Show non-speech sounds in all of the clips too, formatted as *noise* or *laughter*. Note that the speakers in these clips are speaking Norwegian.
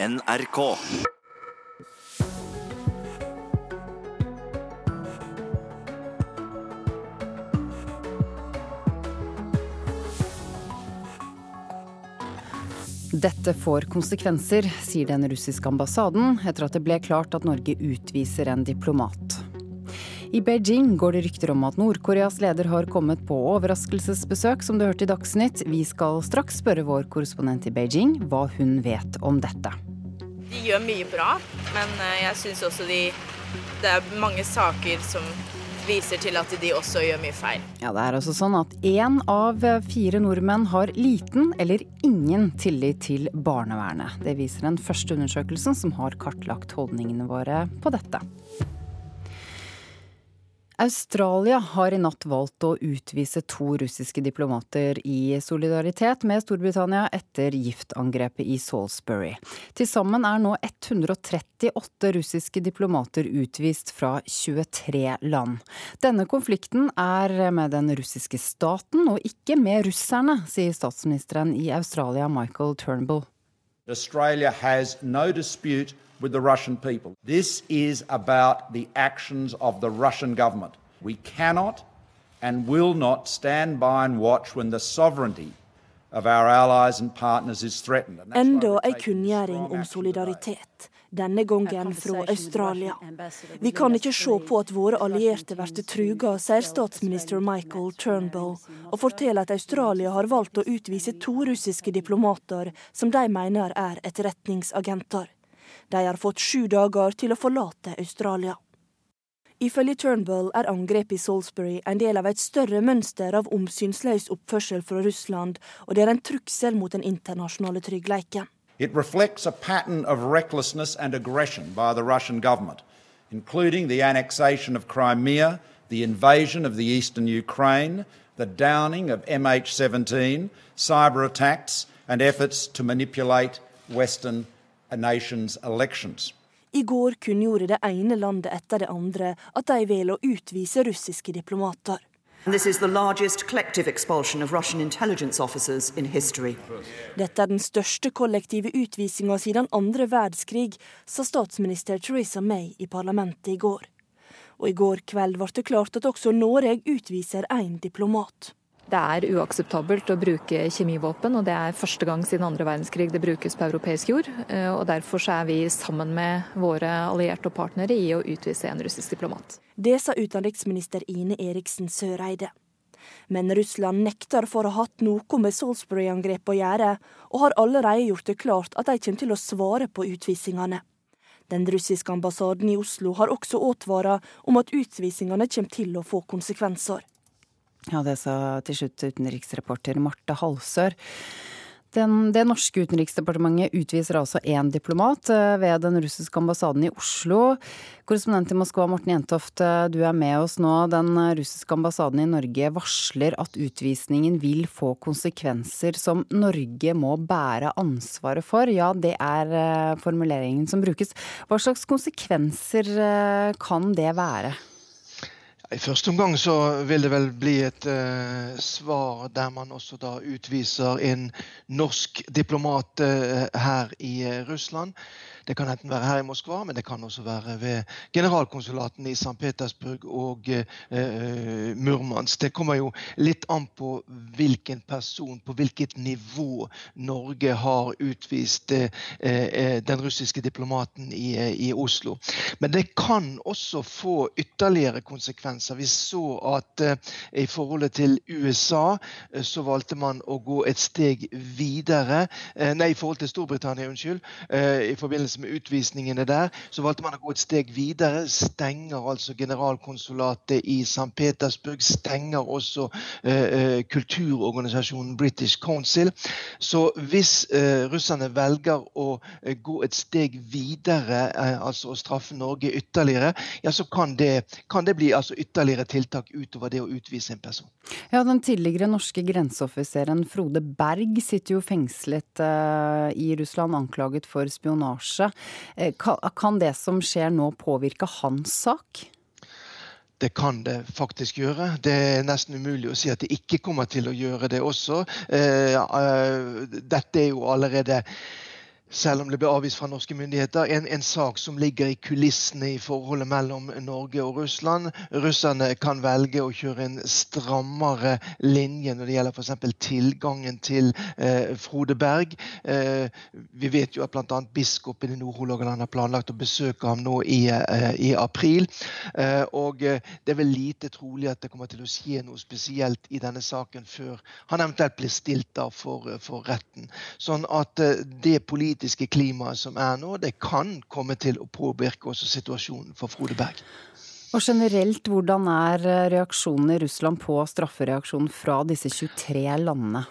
NRK. Dette får konsekvenser, sier den russiske ambassaden etter at det ble klart at Norge utviser en diplomat. I Beijing går det rykter om at Nord-Koreas leder har kommet på overraskelsesbesøk, som du hørte i Dagsnytt. Vi skal straks spørre vår korrespondent i Beijing hva hun vet om dette. De gjør mye bra, men eh, jeg syns også de Det er mange saker som viser til at de også gjør mye feil. Ja, Det er altså sånn at én av fire nordmenn har liten eller ingen tillit til barnevernet. Det viser den første undersøkelsen som har kartlagt holdningene våre på dette. Australia har i natt valgt å utvise to russiske diplomater i solidaritet med Storbritannia etter giftangrepet i Salisbury. Til sammen er nå 138 russiske diplomater utvist fra 23 land. Denne konflikten er med den russiske staten og ikke med russerne, sier statsministeren i Australia, Michael Turnbull. Australia has no dispute with the Russian people. This is about the actions of the Russian government. We cannot and will not stand by and watch when the sovereignty of our allies and partners is threatened. Enda ei kunngjøring om solidaritet, denne gangen fra Australia. Vi kan ikke se på at våre allierte blir truga, sier statsminister Michael Turnbull, og forteller at Australia har valgt å utvise to russiske diplomater som de mener er etterretningsagenter. De har fått sju dager til å forlate Australia. Ifølge Turnbull er angrepet i Salisbury en del av et større mønster av omsynsløs oppførsel fra Russland, og det er en trussel mot den internasjonale tryggheten. It reflects a pattern of recklessness and aggression by the Russian government, including the annexation of Crimea, the invasion of the eastern Ukraine, the downing of MH17, cyber attacks, and efforts to manipulate Western. I går kunngjorde det ene landet etter det andre at de velger å utvise russiske diplomater. Dette er den største kollektive utvisinga siden andre verdenskrig, sa statsminister Theresa May i parlamentet i går. Og i går kveld ble det klart at også Norge utviser én diplomat. Det er uakseptabelt å bruke kjemivåpen, og det er første gang siden andre verdenskrig det brukes på europeisk jord. Eh, og Derfor er vi sammen med våre allierte og partnere i å utvise en russisk diplomat. Det sa utenriksminister Ine Eriksen Søreide. Men Russland nekter for å ha hatt noe med Salisbury-angrepet å gjøre, og har allerede gjort det klart at de kommer til å svare på utvisningene. Den russiske ambassaden i Oslo har også advart om at utvisningene kommer til å få konsekvenser. Ja, det sa til slutt utenriksreporter Marte Halsør. Den, det norske utenriksdepartementet utviser altså én diplomat eh, ved den russiske ambassaden i Oslo. Korrespondent i Moskva, Morten Jentoft, eh, du er med oss nå. Den russiske ambassaden i Norge varsler at utvisningen vil få konsekvenser som Norge må bære ansvaret for. Ja, det er eh, formuleringen som brukes. Hva slags konsekvenser kan det være? I første omgang så vil det vel bli et uh, svar der man også da utviser en norsk diplomat uh, her i uh, Russland. Det kan enten være her i Moskva, men det kan også være ved generalkonsulatene i St. Petersburg og eh, Murmansk. Det kommer jo litt an på hvilken person, på hvilket nivå Norge har utvist eh, eh den russiske diplomaten i, eh, i, Oslo. Men det kan også få ytterligere konsekvenser. Vi så at eh, i forholdet til USA eh, så valgte man å gå et steg videre. nei, i forhold til Storbritannia, unnskyld. i forbindelse med utvisningene der, så valgte man å gå et steg videre. Stenger altså generalkonsulatet i St. Petersburg. Stenger også eh, kulturorganisasjonen British Council. Så hvis eh, russerne velger å uh, gå et steg videre, altså å straffe Norge ytterligere, ja, så kan det, kan det bli altså ytterligere tiltak utover det å utvise en person. Ja, Den tidligere norske grenseoffiseren Frode Berg sitter jo fengslet i Russland anklaget for spionasje. Eh, kan det som skjer nå påvirke hans sak? Det kan det faktisk gjøre. Det er nesten umulig å si at det ikke kommer til å gjøre det også. Eh, eh, dette er jo allerede selv om det ble avvist fra norske myndigheter, en, en, sak som ligger i kulissene i forholdet mellom Norge og Russland. Russerne kan velge å kjøre en strammere linje når det gjelder f.eks. tilgangen til eh, Frode Berg. Eh, vi vet jo at bl.a. biskopen i Nord-Hålogaland har planlagt å besøke ham nå i, eh, i april. Eh, og eh, det er vel lite trolig at det kommer til å skje noe spesielt i denne saken før han eventuelt blir stilt da for, for retten. Sånn at eh, det politiske politiske klimaet som er nå, det kan komme til å påvirke også situasjonen for Frode Berg. Og generelt, hvordan er reaksjonen i Russland på straffereaksjonen fra disse 23 landene?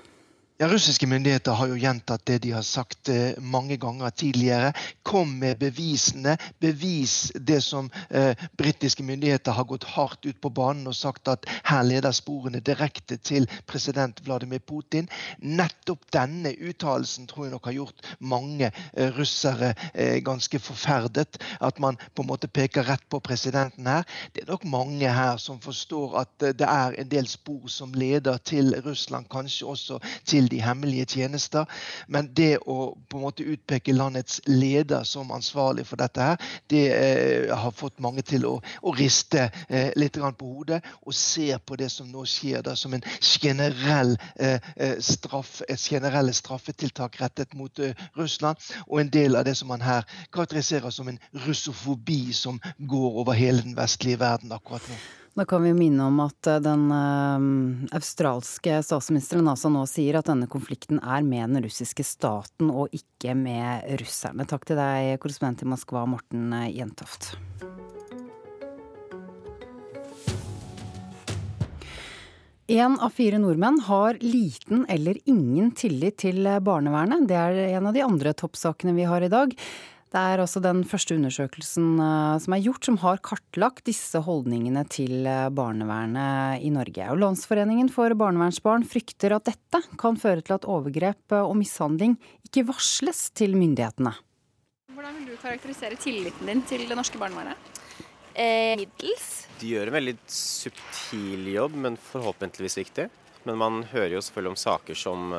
Ja, Russiske myndigheter har jo gjentatt det de har sagt eh, mange ganger tidligere. Kom med bevisene. Bevis det som eh, britiske myndigheter har gått hardt ut på banen og sagt at her leder sporene direkte til president Vladimir Putin. Nettopp denne uttalelsen tror jeg nok har gjort mange eh, russere eh, ganske forferdet. At man på en måte peker rett på presidenten her. Det er nok mange her som forstår at eh, det er en del spor som leder til Russland, kanskje også til de hemmelige tjenester. Men det å på en måte utpeke landets leder som ansvarlig for dette, her, det eh, har fått mange til å, å riste eh, litt på hodet og se på det som nå skjer, da, som en generell eh, eh straff, et generelle straffetiltak rettet mot eh, Russland. Og en del av det som man her karakteriserer som en russofobi som går over hele den vestlige verden akkurat nå. Da kan vi minne om at eh, den uh, australske statsministeren altså nå sier at denne konflikten er med den russiske staten og ikke med russerne. Takk til deg, korrespondent i Moskva, Morten eh, Jentoft. En av fire nordmenn har liten eller ingen tillit til barnevernet. Det er en av de andre toppsakene vi har i dag. Det er altså den første undersøkelsen eh, som er gjort, som har kartlagt disse holdningene til eh, barnevernet i Norge. Og Landsforeningen for barnevernsbarn frykter at dette kan føre til at overgrep eh, og mishandling ikke varsles til myndighetene. Hvordan vil du karakterisere tilliten din til det norske barnevernet? Eh, middels. De gjør en veldig subtil jobb, men forhåpentligvis viktig. Men man hører jo selvfølgelig om saker som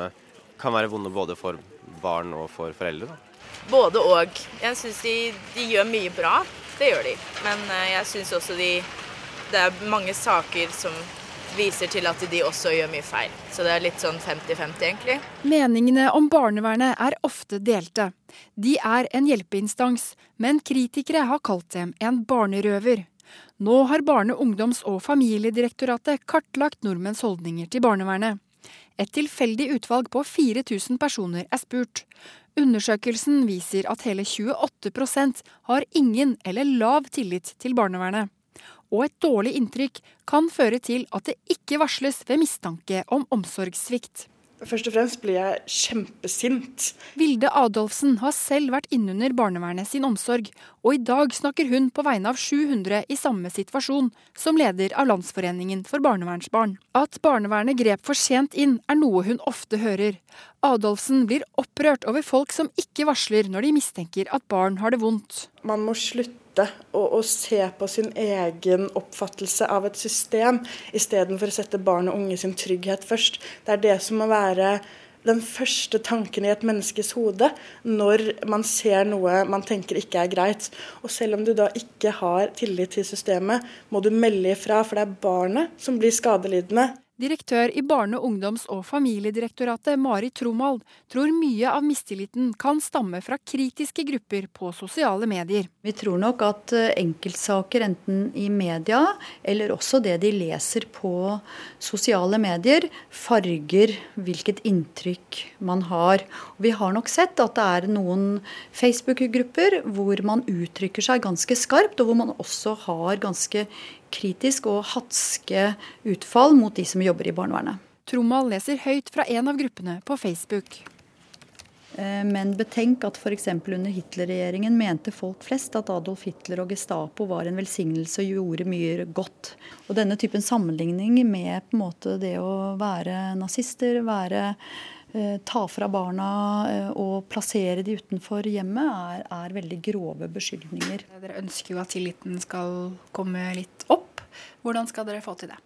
kan være vonde både for barn og for foreldre. Da. Både og. Jeg syns de, de, gjør mye bra. Det gjør de. Men eh, jeg syns også de Det er mange saker som viser til at de også gjør mye feil. Så det er litt sånn 50-50, egentlig. Meningene om barnevernet er ofte delte. De er en hjelpeinstans, men kritikere har kalt dem en barnerøver. Nå har Barne-, ungdoms- og familiedirektoratet kartlagt nordmenns holdninger til barnevernet. Et tilfeldig utvalg på 4000 personer er spurt. Undersøkelsen viser at hele 28% har ingen eller lav tillit til barnevernet. Og et dårlig inntrykk kan føre til at det ikke varsles ved mistanke om omsorgssvikt. Først og fremst blir jeg kjempesint. Vilde Adolfsen har selv vært innunder barnevernet sin omsorg, og i dag snakker hun på vegne av 700 i samme situasjon, som leder av Landsforeningen for barnevernsbarn. At barnevernet grep for sent inn, er noe hun ofte hører. Adolfsen blir opprørt over folk som ikke varsler når de mistenker at barn har det vondt. Man må slutte å, og se på sin egen oppfattelse av et system, istedenfor å sette barn og unge sin trygghet først. Det er det som må være den første tanken i et menneskes hode når man ser noe man tenker ikke er greit. Og selv om du da ikke har tillit til systemet, må du melde ifra, for det er barnet som blir skadelidende. Direktør i Barne-, ungdoms- og familiedirektoratet Mari Tromald tror mye av mistilliten kan stamme fra kritiske grupper på sosiale medier. Vi tror nok at eh, enkeltsaker, enten i media eller også det de leser på sosiale medier, farger hvilket inntrykk man har. Vi har nok sett at det er noen Facebook-grupper hvor man uttrykker seg ganske skarpt, og hvor man også har ganske kritisk og hatske utfall mot de som jobber i barnevernet. Tromal leser høyt fra en av gruppene på Facebook. Eh, men betenk at f.eks. under Hitler-regjeringen mente folk flest at Adolf Hitler og Gestapo var en velsignelse og gjorde mye godt. Og denne typen sammenligning med på en måte det å være nazister, være eh, ta fra barna eh, og plassere de utenfor hjemmet, er, er veldig grove beskyldninger. Dere ønsker jo at tilliten skal komme litt. Hvordan skal dere få til det?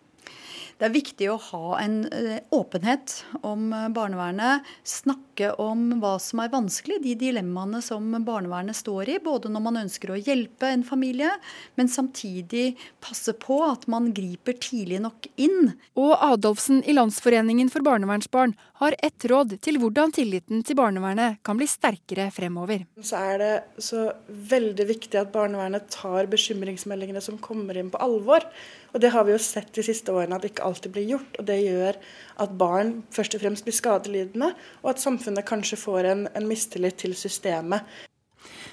Det er viktig å ha en eh, åpenhet om eh, barnevernet. Snakke om hva som er vanskelig, de dilemmaene som barnevernet står i. Både når man ønsker å hjelpe en familie, men samtidig passe på at man griper tidlig nok inn. Og Adolfsen i Landsforeningen for barnevernsbarn har ett råd til hvordan tilliten til barnevernet kan bli sterkere fremover. Så er det så veldig viktig at barnevernet tar bekymringsmeldingene som kommer inn på alvor. Og Det har vi jo sett de siste årene at det ikke alltid blir gjort. og Det gjør at barn først og fremst blir skadelidende, og at samfunnet kanskje får en, en mistillit til systemet.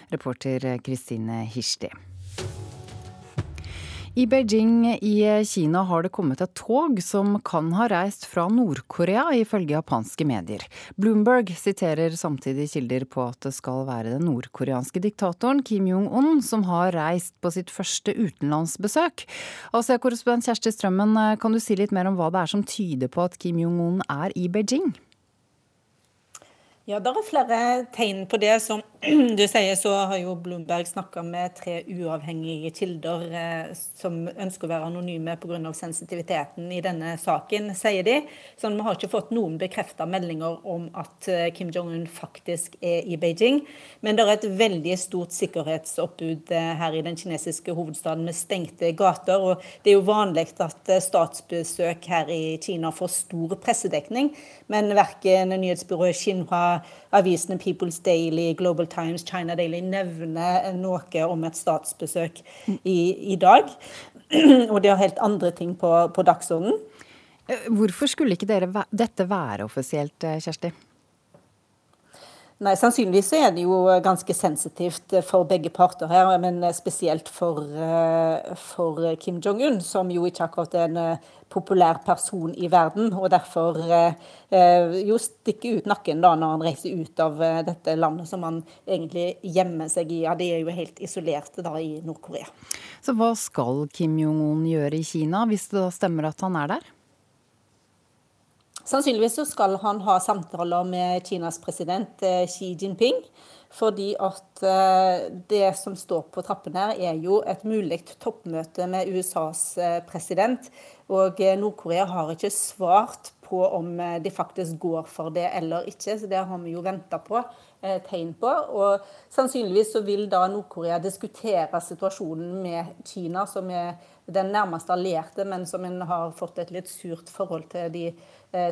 Reporter Kristine Hirsti. I Beijing i Kina har det kommet et tog som kan ha reist fra Nord-Korea, ifølge japanske medier. Bloomberg siterer samtidig kilder på at det skal være den nordkoreanske diktatoren Kim Jong-un som har reist på sitt første utenlandsbesøk. Asia-korrespondent Kjersti Strømmen, kan du si litt mer om hva det er som tyder på at Kim Jong-un er i Beijing? Ja, Det er flere tegn på det. Som *clears throat* du sier, så har jo Bloomberg snakka med tre uavhengige kilder eh, som ønsker å være anonyme pga. sensitiviteten i denne saken, sier de. Så vi har ikke fått noen bekrefta meldinger om at eh, Kim Jong-un faktisk er i Beijing. Men det er et veldig stort sikkerhetsoppbud eh, her i den kinesiske hovedstaden med stengte gater. Og det er jo vanlig at eh, statsbesøk her i Kina får stor pressedekning, men verken nyhetsbyrået Xinhua avisene People's Daily, Global Times, China Daily nevner noe om et statsbesøk i, i dag. *clears throat* Og de har helt andre ting på, på dagsordenen. Eh, hvorfor skulle ikke dere, dette være offisielt, eh, Kjersti? Nei, Sannsynligvis er det jo ganske sensitivt for begge parter her, men spesielt for, eh, for Kim Jong-un, som jo ikke akkurat er en eh, populær person i verden, og derfor eh, jo stikker ut nakken da når han reiser ut av dette landet som han egentlig gjemmer seg i. Ja, De er jo helt isolerte da i Nord-Korea. Så hva skal Kim Jong-un gjøre i Kina, hvis det da stemmer at han er der? Sannsynligvis så skal han ha samtaler med Kinas president eh, Xi Jinping. Fordi at eh, det som står på trappen her, er jo et mulig toppmøte med USAs eh, president. Og Nord-Korea har ikke svart på om de faktisk går for det eller ikke. Så det har vi jo venta på tegn på. Og sannsynligvis så vil da Nord-Korea diskutere situasjonen med Kina, som er den nærmeste allierte, men som en har fått et litt surt forhold til de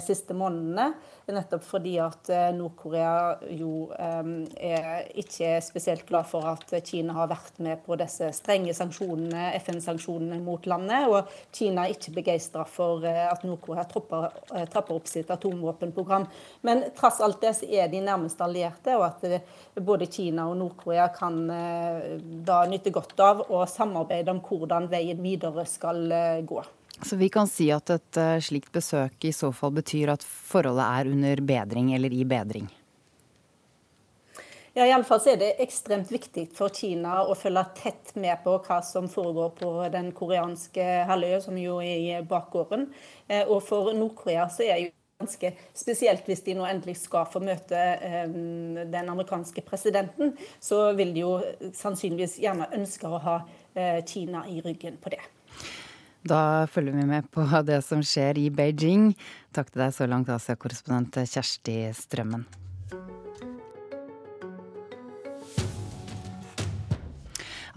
siste månedene. Nettopp fordi at eh, Nord-Korea jo eh, er ikke spesielt glad for at Kina har vært med på disse strenge sanksjonene, FN-sanksjonene mot landet. Og Kina er ikke begeistra for eh, at Nord-Korea trapper, eh, trapper, opp sitt atomvåpenprogram. Men trass alt det så er de nærmeste allierte, og at eh, både Kina og Nord-Korea kan da nytte godt av å samarbeide om hvordan veien videre skal gå. Så vi kan si at et uh, slikt besøk i så fall betyr at forholdet er under bedring eller i bedring? Ja, Iallfall er det ekstremt viktig for Kina å følge tett med på hva som foregår på den koreanske halvøya, som jo er i bakgården. Eh, og for Nord-Korea så er jo ganske spesielt hvis de nå endelig skal få møte um, den amerikanske presidenten, så vil de jo sannsynligvis gjerne ønske å ha Kina i ryggen på det. Da følger vi med på det som skjer i Beijing. Takk til deg så langt, Asia-korrespondent Kjersti Strømmen.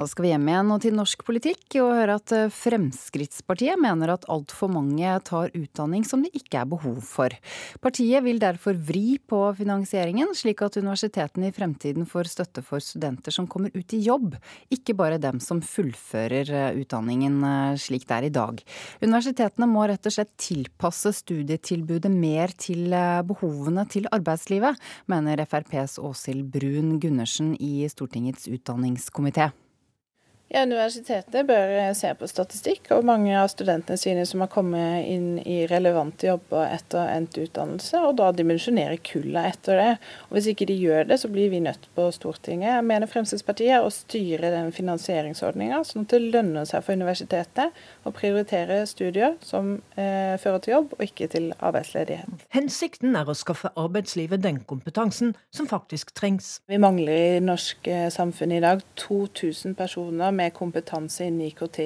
Da skal vi hjem igjen og til norsk politikk og høre at eh, Fremskrittspartiet mener at altfor mange tar utdanning som det ikke er behov for. Partiet vil derfor vri på finansieringen, slik at universitetene i fremtiden får støtte for studenter som kommer ut i jobb, ikke bare dem som fullfører eh, utdanningen eh, slik det er i dag. Universitetene må rett og slett tilpasse studietilbudet mer til behovene til arbeidslivet, mener FrPs Åshild Brun Gundersen i Stortingets utdanningskomité. Ja, Universitetet bør se på statistikk og mange av studentene sine som har kommet inn i relevante jobber etter endt utdannelse, og da dimensjonere kullet etter det. Og Hvis ikke de gjør det, så blir vi nødt på Stortinget, jeg mener Fremskrittspartiet, å styre den finansieringsordninga sånn at det lønner seg for universitetet å prioritere studier som eh, fører til jobb, og ikke til arbeidsledighet. Hensikten er å skaffe arbeidslivet den kompetansen som faktisk trengs. Vi mangler i norsk eh, samfunn i dag 2000 personer med kompetanse innen IKT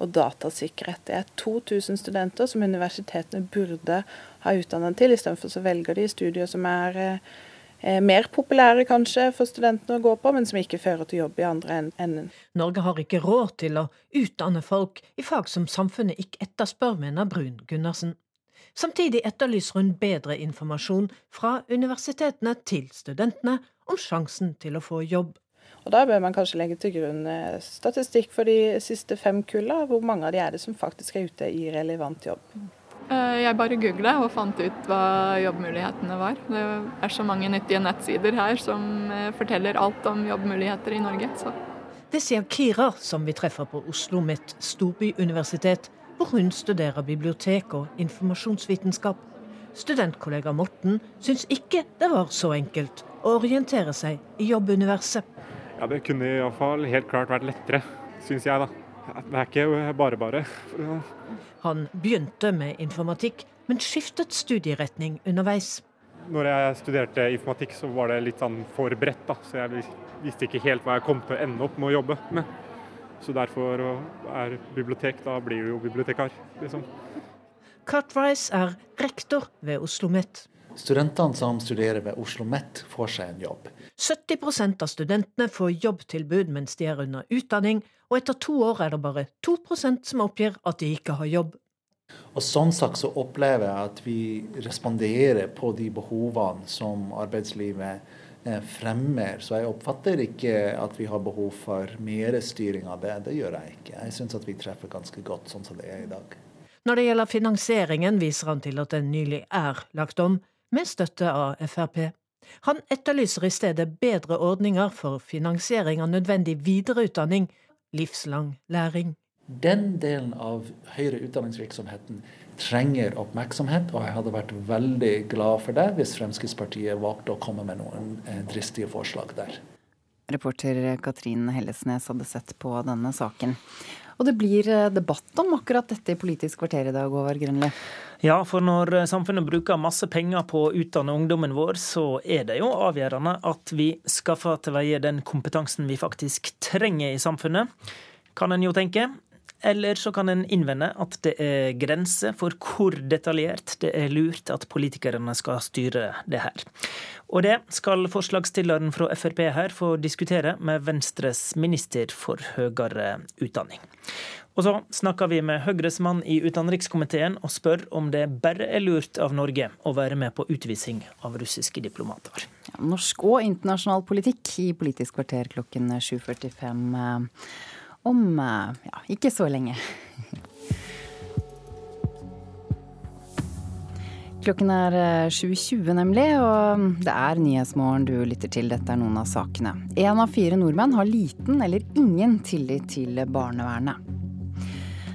og datasikkerhet. Det er 2000 studenter som universitetene burde ha utdannet til. Istedenfor så velger de studier som er eh, mer populære kanskje for studentene å gå på, men som ikke fører til jobb i andre enden. Norge har ikke råd til å utdanne folk i fag som samfunnet ikke etterspør, mener Brun Gundersen. Samtidig etterlyser hun bedre informasjon fra universitetene til studentene om sjansen til å få jobb. Og Da bør man kanskje legge til grunn eh, statistikk for de siste fem kulla. Hvor mange av de er det som faktisk er ute i relevant jobb? Eh, jeg bare googla og fant ut hva jobbmulighetene var. Det er så mange nyttige nettsider her som eh, forteller alt om jobbmuligheter i Norge. Så. Det sier Kira, som vi treffer på Oslo Mitt storbyuniversitet, hvor hun studerer bibliotek og informasjonsvitenskap. Studentkollega Morten syns ikke det var så enkelt å orientere seg i jobbuniverset. Ja, Det kunne iallfall helt klart vært lettere, syns jeg, da. Det er ikke bare bare. Han begynte med informatikk, men skiftet studieretning underveis. Når jeg studerte informatikk, så var det litt sånn for bredt, da. Så jeg visste ikke helt hva jeg kom til å ende opp med å jobbe med. Så derfor er bibliotek, da blir du jo bibliotekar, liksom. Rice er rektor ved Oslo OsloMet. Studentene som studerer ved Oslo OsloMet, får seg en jobb. 70% av studentene får jobbtilbud mens de er under utdanning, og etter to år er det bare 2% som oppgir at de ikke har jobb. Og Sånn sagt så opplever jeg at vi responderer på de behovene som arbeidslivet eh, fremmer. Så jeg oppfatter ikke at vi har behov for mer styring av det. Det gjør jeg ikke. Jeg syns at vi treffer ganske godt sånn som det er i dag. Når det gjelder finansieringen, viser han til at den nylig er lagt om, med støtte av Frp. Han etterlyser i stedet bedre ordninger for finansiering av nødvendig videreutdanning, livslang læring. Den delen av høyere utdanningsvirksomheten trenger oppmerksomhet, og jeg hadde vært veldig glad for det hvis Fremskrittspartiet valgte å komme med noen eh, dristige forslag der. Reporter Katrin Hellesnes hadde sett på denne saken. Og det blir eh, debatt om akkurat dette i Politisk kvarter i dag, Håvard Grønli? Ja, for når eh, samfunnet bruker masse penger på å utdanne ungdommen vår, så er det jo avgjørende at vi skaffer til veie den kompetansen vi faktisk trenger i samfunnet, kan en jo tenke. Eller så kan en innvende at det er grenser for hvor detaljert det er lurt at politikerne skal styre det her. Og det skal forslagsstilleren fra Frp her få diskutere med Venstres minister for høyere utdanning. Og så snakker vi med Høyres mann i utenrikskomiteen og spør om det bare er lurt av Norge å være med på utvisning av russiske diplomater. Ja, norsk og internasjonal politikk i Politisk kvarter klokken 7.45 om eh, ja, ikke så lenge. *laughs* Klokken er 7.20 eh, nemlig, og det er Nyhetsmorgen du lytter til. Dette er noen av sakene. Én av fire nordmenn har liten eller ingen tillit til barnevernet.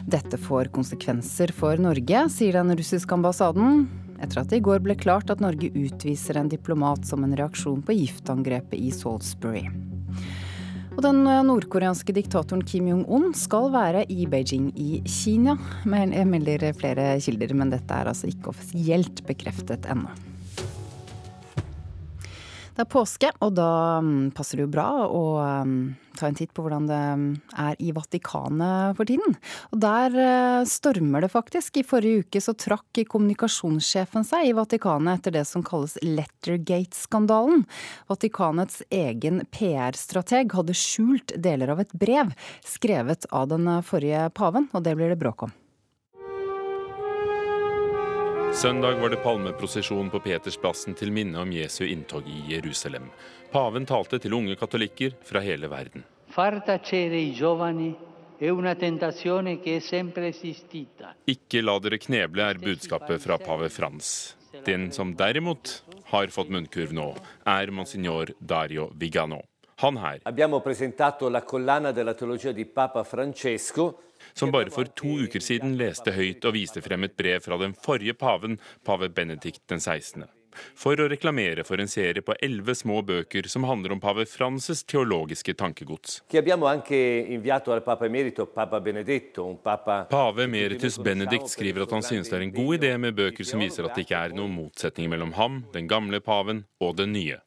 Dette får konsekvenser for Norge, sier den russiske ambassaden. Etter at det i går ble klart at Norge utviser en diplomat som en reaksjon på giftangrepet i Salisbury. Og den eh, nordkoreanske diktatoren Kim Jong-un skal være i Beijing i Kina, melder flere kilder, men dette er altså ikke offisielt bekreftet ennå. Det er påske, og da mm, passer det jo bra å mm, ta en titt på hvordan det mm, er i Vatikanet for tiden. Og der eh, stormer det faktisk. I forrige uke så trakk kommunikasjonssjefen seg i Vatikanet etter det som kalles Lettergate-skandalen. Vatikanets egen PR-strateg hadde skjult deler av et brev skrevet av den forrige paven, og det blir det bråk om. Søndag var det palmeprosesjon på Petersplassen til minne om Jesu inntog i Jerusalem. Paven talte til unge katolikker fra hele verden. Ikke la dere kneble, er budskapet fra pave Frans. Den som derimot har fått munnkurv nå, er monsignor Dario Vigano. Han her som bare for to uker siden leste høyt og viste frem et brev fra den forrige paven, pave Benedikt den 16. For å reklamere for en serie på elleve små bøker som handler om pave Frances teologiske tankegods. Pave Emeritus Benedikt skriver at han synes det er en god idé med bøker som viser at det ikke er noen motsetning mellom ham, den gamle paven, og den nye.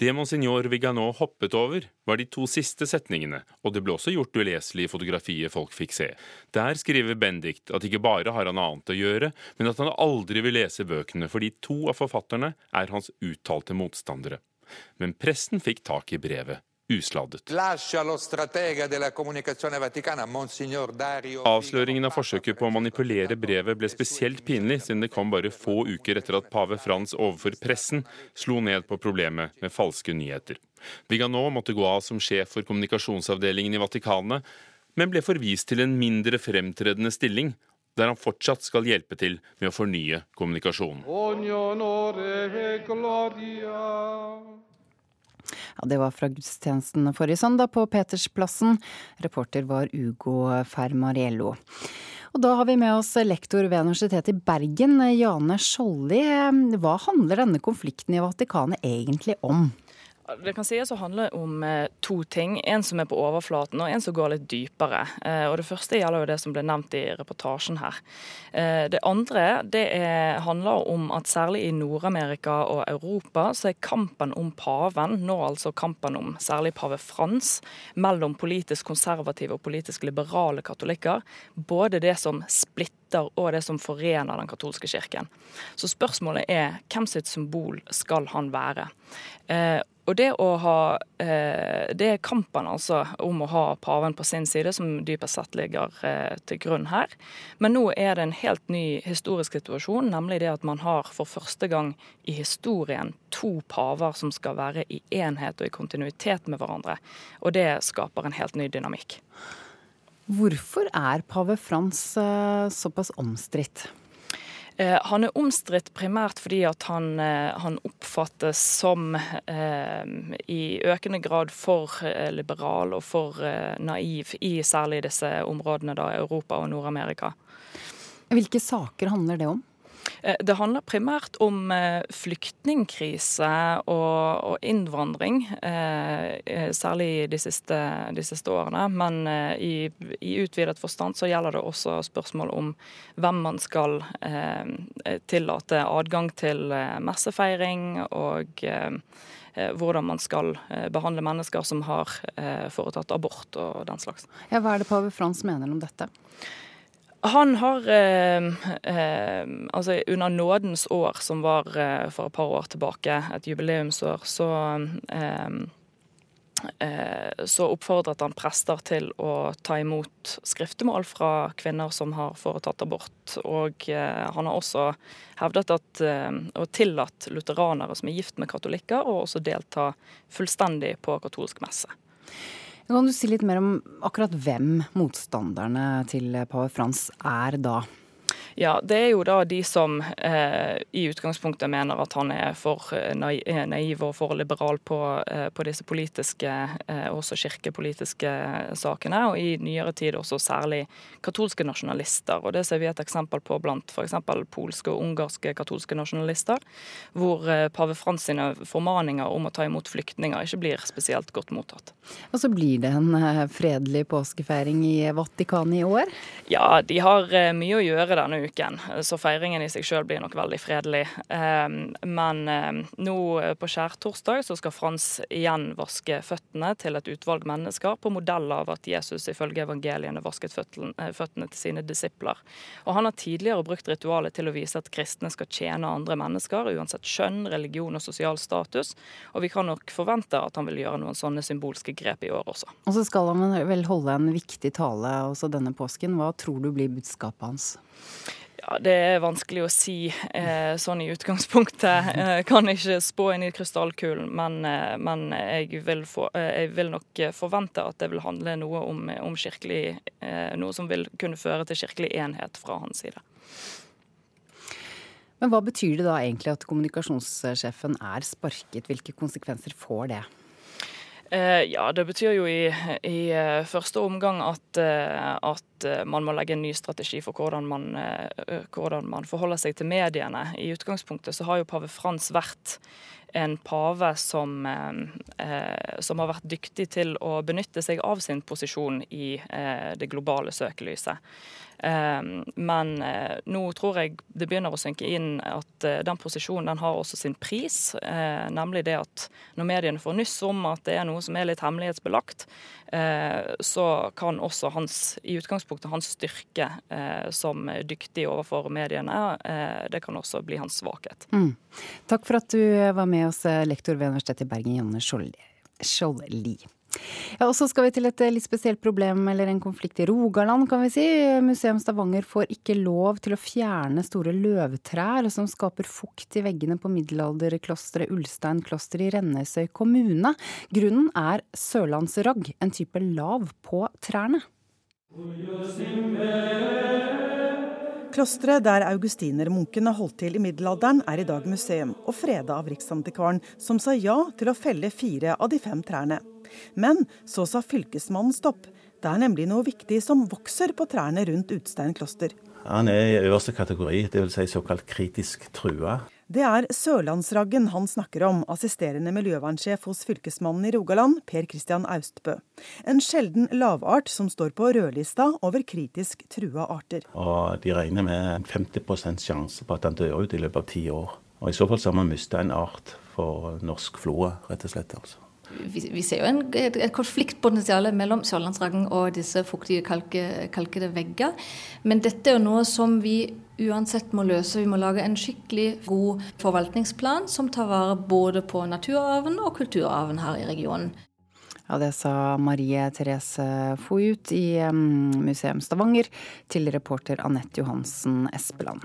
Det monsignor Viganot hoppet over, var de to siste setningene, og det ble også gjort uleselig i fotografiet folk fikk se. Der skriver Bendikt at ikke bare har han annet å gjøre, men at han aldri vil lese bøkene fordi to av forfatterne er hans uttalte motstandere. Men pressen fikk tak i brevet, usladdet. Avsløringen av forsøket på å manipulere brevet ble spesielt pinlig, siden det kom bare få uker etter at pave Frans overfor pressen slo ned på problemet med falske nyheter. Vigano måtte gå av som sjef for kommunikasjonsavdelingen i Vatikanet, men ble forvist til en mindre fremtredende stilling, der han fortsatt skal hjelpe til med å fornye kommunikasjonen. Ja, det var fra gudstjenesten forrige søndag på Petersplassen. Reporter var Ugo Fermariello. Og da har vi med oss lektor ved Universitetet i Bergen, Jane Skjolli. Hva handler denne konflikten i Vatikanet egentlig om? Det kan sies å handle om eh, to ting. En som er på overflaten, og en som går litt dypere. Eh, og Det første gjelder jo det som ble nevnt i reportasjen her. Eh, det andre det er, handler om at særlig i Nord-Amerika og Europa så er kampen om paven, nå altså kampen om særlig pave Frans, mellom politisk konservative og politisk liberale katolikker, både det som splitter og det som forener den katolske kirken. Så spørsmålet er hvem sitt symbol skal han være? Og det å ha eh, Det er kampen altså om å ha paven på sin side som dypest sett ligger eh, til grunn her. Men nå er det en helt ny historisk situasjon, nemlig det at man har for første gang i historien to paver som skal være i enhet og i kontinuitet med hverandre. Og det skaper en helt ny dynamikk. Hvorfor er pave Frans eh, såpass omstridt? Eh, han er omstridt primært fordi at han, eh, han oppfattes som eh, i økende grad for liberal og for naiv i særlig disse områdene, da, Europa og Nord-Amerika. Hvilke saker handler det om? Eh, det handler primært om eh, flyktningkrise og, og innvandring, eh, særlig de siste, de siste årene. Men i, i, utvidet forstand så gjelder det også spørsmål om hvem man skal tillate adgang til messefeiring, og hvordan man skal behandle mennesker som har foretatt abort og den slags. Ja, hva er det pave Frans mener om dette? Han har eh, eh, Altså, under nådens år, som var eh, for et par år tilbake, et jubileumsår, så eh, eh, så oppfordret han prester til å ta imot skriftemål fra kvinner som har foretatt abort. Og eh, han har også hevdet at, og tillatt lutheranere som er gift med katolikker, å også delta fullstendig på katolsk messe. Kan du si litt mer om akkurat hvem motstanderne til pave Frans er da? Ja, det er jo da de som eh, i utgangspunktet mener at han er for eh, eh, naiv og for liberal på, eh, på disse politiske, eh, også kirkepolitiske sakene, og i nyere tid også særlig katolske nasjonalister. Og Det ser vi et eksempel på blant f.eks. polske og ungarske katolske nasjonalister, hvor eh, pave Frans sine formaninger om å ta imot flyktninger ikke blir spesielt godt mottatt. Og så blir det en fredelig påskefeiring i Vatikanet i år? Ja, de har mye å gjøre denne uken, så feiringen i seg sjøl blir nok veldig fredelig. Ehm, men ehm, nå på skjærtorsdag så skal Frans igjen vaske føttene til et utvalg mennesker, på modell av at Jesus ifølge evangeliene vasket eh, føttene til sine disipler. Og Han har tidligere brukt ritualet til å vise at kristne skal tjene andre mennesker, uansett kjønn, religion og sosial status. Og vi kan nok forvente at han vil gjøre noen sånne symbolske grep i år også. Og så skal han vel holde en viktig tale også denne påsken. Hva tror du blir budskapet hans? Ja, Det er vanskelig å si eh, sånn i utgangspunktet. *laughs* Eh, kan ikke spå inn i krystallkulen, men, eh, men jeg, vil få, eh, jeg, vil nok forvente at det vil handle noe om, om kirkelig eh, Noe som vil kunne føre til kirkelig enhet fra hans side. Men hva betyr det da egentlig at kommunikasjonssjefen er sparket? Hvilke konsekvenser får det? Eh, ja, det betyr jo i, i eh, første omgang at, eh, at, man må legge en ny strategi for hvordan man, hvordan man, forholder seg til mediene. I utgangspunktet så har jo pave Frans vært en pave som, eh, som, har vært dyktig til å benytte seg av sin posisjon i eh, det globale søkelyset. Ehm, men eh, nå tror jeg det begynner å synke inn at eh, den posisjonen den har også sin pris. Eh, nemlig det at når mediene får nyss om at det er noe som er litt hemmelighetsbelagt, så kan også hans, i utgangspunktet hans styrke som dyktig overfor mediene, det kan også bli hans svakhet. Mm. Takk for at du var med oss, lektor ved Universitetet i Bergen, Janne Skjolli. Ja, og så skal vi til et eh, litt spesielt problem, eller en konflikt i Rogaland, kan vi si. Museum Stavanger får ikke lov til å fjerne store løvtrær som skaper fukt i veggene på middelalderklosteret Ulstein kloster i Rennesøy kommune. Grunnen er sørlandsragg, en type lav på trærne. Klosteret der augustinermunkene holdt til i middelalderen, er i dag museum, og freda av Riksantikvaren, som sa ja til å felle fire av de fem trærne. Men så sa fylkesmannen stopp. Det er nemlig noe viktig som vokser på trærne rundt Utstein kloster. Han er i øverste kategori, dvs. Si såkalt kritisk trua. Det er sørlandsraggen han snakker om, assisterende miljøvernsjef hos fylkesmannen i Rogaland, Per Christian Austbø. En sjelden lavart som står på rødlista over kritisk trua arter. Og De regner med 50% sjanse på at den dør ut i løpet av ti år. Og I så fall så har man mista en art for norsk flora, rett og slett. altså vi, vi, ser jo en, et, et konfliktpotensial mellom sørlandsraggen og disse fuktige, kalke, kalkede vegger. Men dette er jo noe som vi uansett må løse. Vi må lage en skikkelig god forvaltningsplan som tar vare både på naturarven og kulturarven her i regionen. Ja, Det sa Marie Therese Foyut i Museum Stavanger til reporter Anette Johansen Espeland.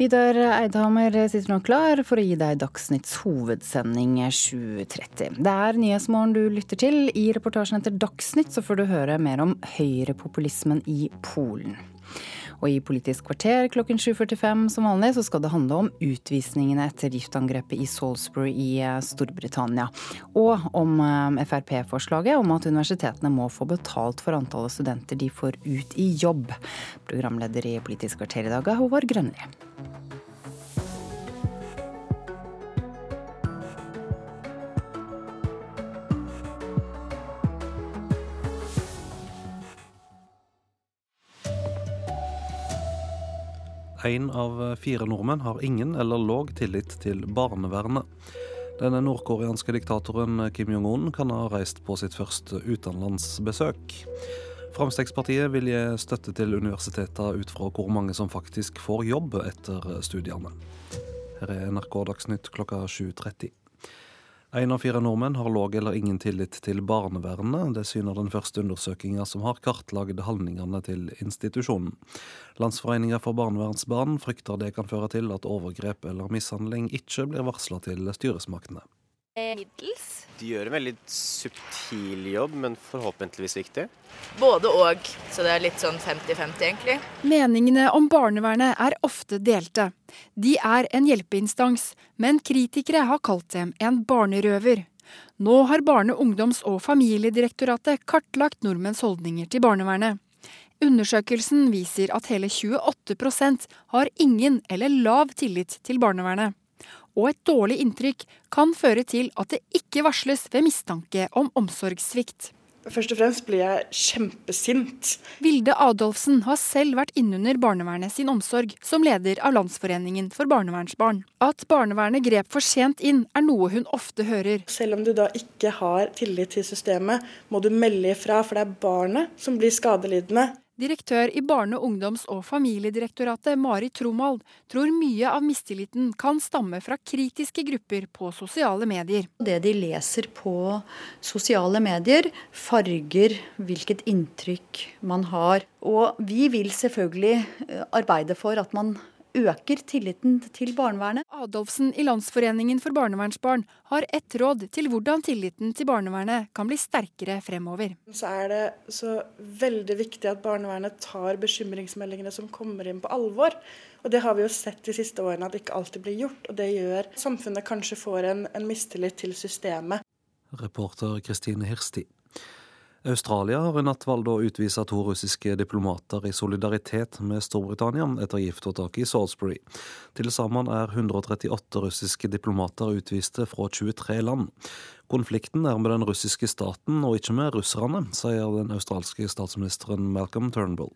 Vidar Eidhammer sitter nå klar for å gi deg Dagsnytts hovedsending 7.30. Det er Nyhetsmorgen du lytter til. I reportasjen etter Dagsnytt så får du høre mer om høyrepopulismen i Polen. Og i Politisk kvarter klokken 7.45 som vanlig så skal det handle om utvisningene etter giftangrepet i Salisbury i eh, Storbritannia. Og om eh, Frp-forslaget om at universitetene må få betalt for antallet studenter de får ut i jobb. Programleder i Politisk kvarter i dag er Håvard Grønli. Én av fire nordmenn har ingen eller låg tillit til barnevernet. Den nordkoreanske diktatoren Kim Jong-un kan ha reist på sitt første utenlandsbesøk. Fremskrittspartiet vil gi støtte til universitetene ut fra hvor mange som faktisk får jobb etter studiene. Her er NRK Dagsnytt klokka 7.30. Én av fire nordmenn har låg eller ingen tillit til barnevernet. Det syner den første undersøkelsen som har kartlagt handlingene til institusjonen. Landsforeninga for barnevernsbarn frykter det kan føre til at overgrep eller mishandling ikke blir varsla til styresmaktene. Middels. De gjør en veldig subtil jobb, men forhåpentligvis viktig. Både og, så det er litt sånn 50-50, egentlig. Meningene om barnevernet er ofte delte. De er en hjelpeinstans, men kritikere har kalt dem en barnerøver. Nå har Barne-, ungdoms- og familiedirektoratet kartlagt nordmenns holdninger til barnevernet. Undersøkelsen viser at hele 28% har ingen eller lav tillit til barnevernet og et dårlig inntrykk kan føre til at det ikke varsles ved mistanke om omsorgssvikt. Først og fremst blir jeg kjempesint. Vilde Adolfsen har selv vært innunder barnevernet sin omsorg som leder av Landsforeningen for barnevernsbarn. At barnevernet grep for sent inn, er noe hun ofte hører. Selv om du da ikke har tillit til systemet, må du melde ifra, for det er barnet som blir skadelidende. Direktør i Barne-, ungdoms- og familiedirektoratet Mari Tromald tror mye av mistilliten kan stamme fra kritiske grupper på sosiale medier. Det de leser på sosiale medier farger hvilket inntrykk man har. Og vi vil selvfølgelig eh, arbeide for at man øker tilliten til barnevernet. Adolfsen i Landsforeningen for barnevernsbarn har ett råd til hvordan tilliten til barnevernet kan bli sterkere fremover. Så er det så veldig viktig at barnevernet tar bekymringsmeldingene som kommer inn på alvor. Og Det har vi jo sett de siste årene at det ikke alltid blir gjort. og Det gjør samfunnet kanskje får en, en mistillit til systemet. Reporter Kristine Hirsti. Australia har i natt valgt å utvise to russiske diplomater i solidaritet med Storbritannia etter giftopptaket i Salisbury. Til sammen er 138 russiske diplomater utviste fra 23 land. Konflikten er med den russiske staten og ikke med russerne, sier den australske statsministeren Malcolm Turnbull.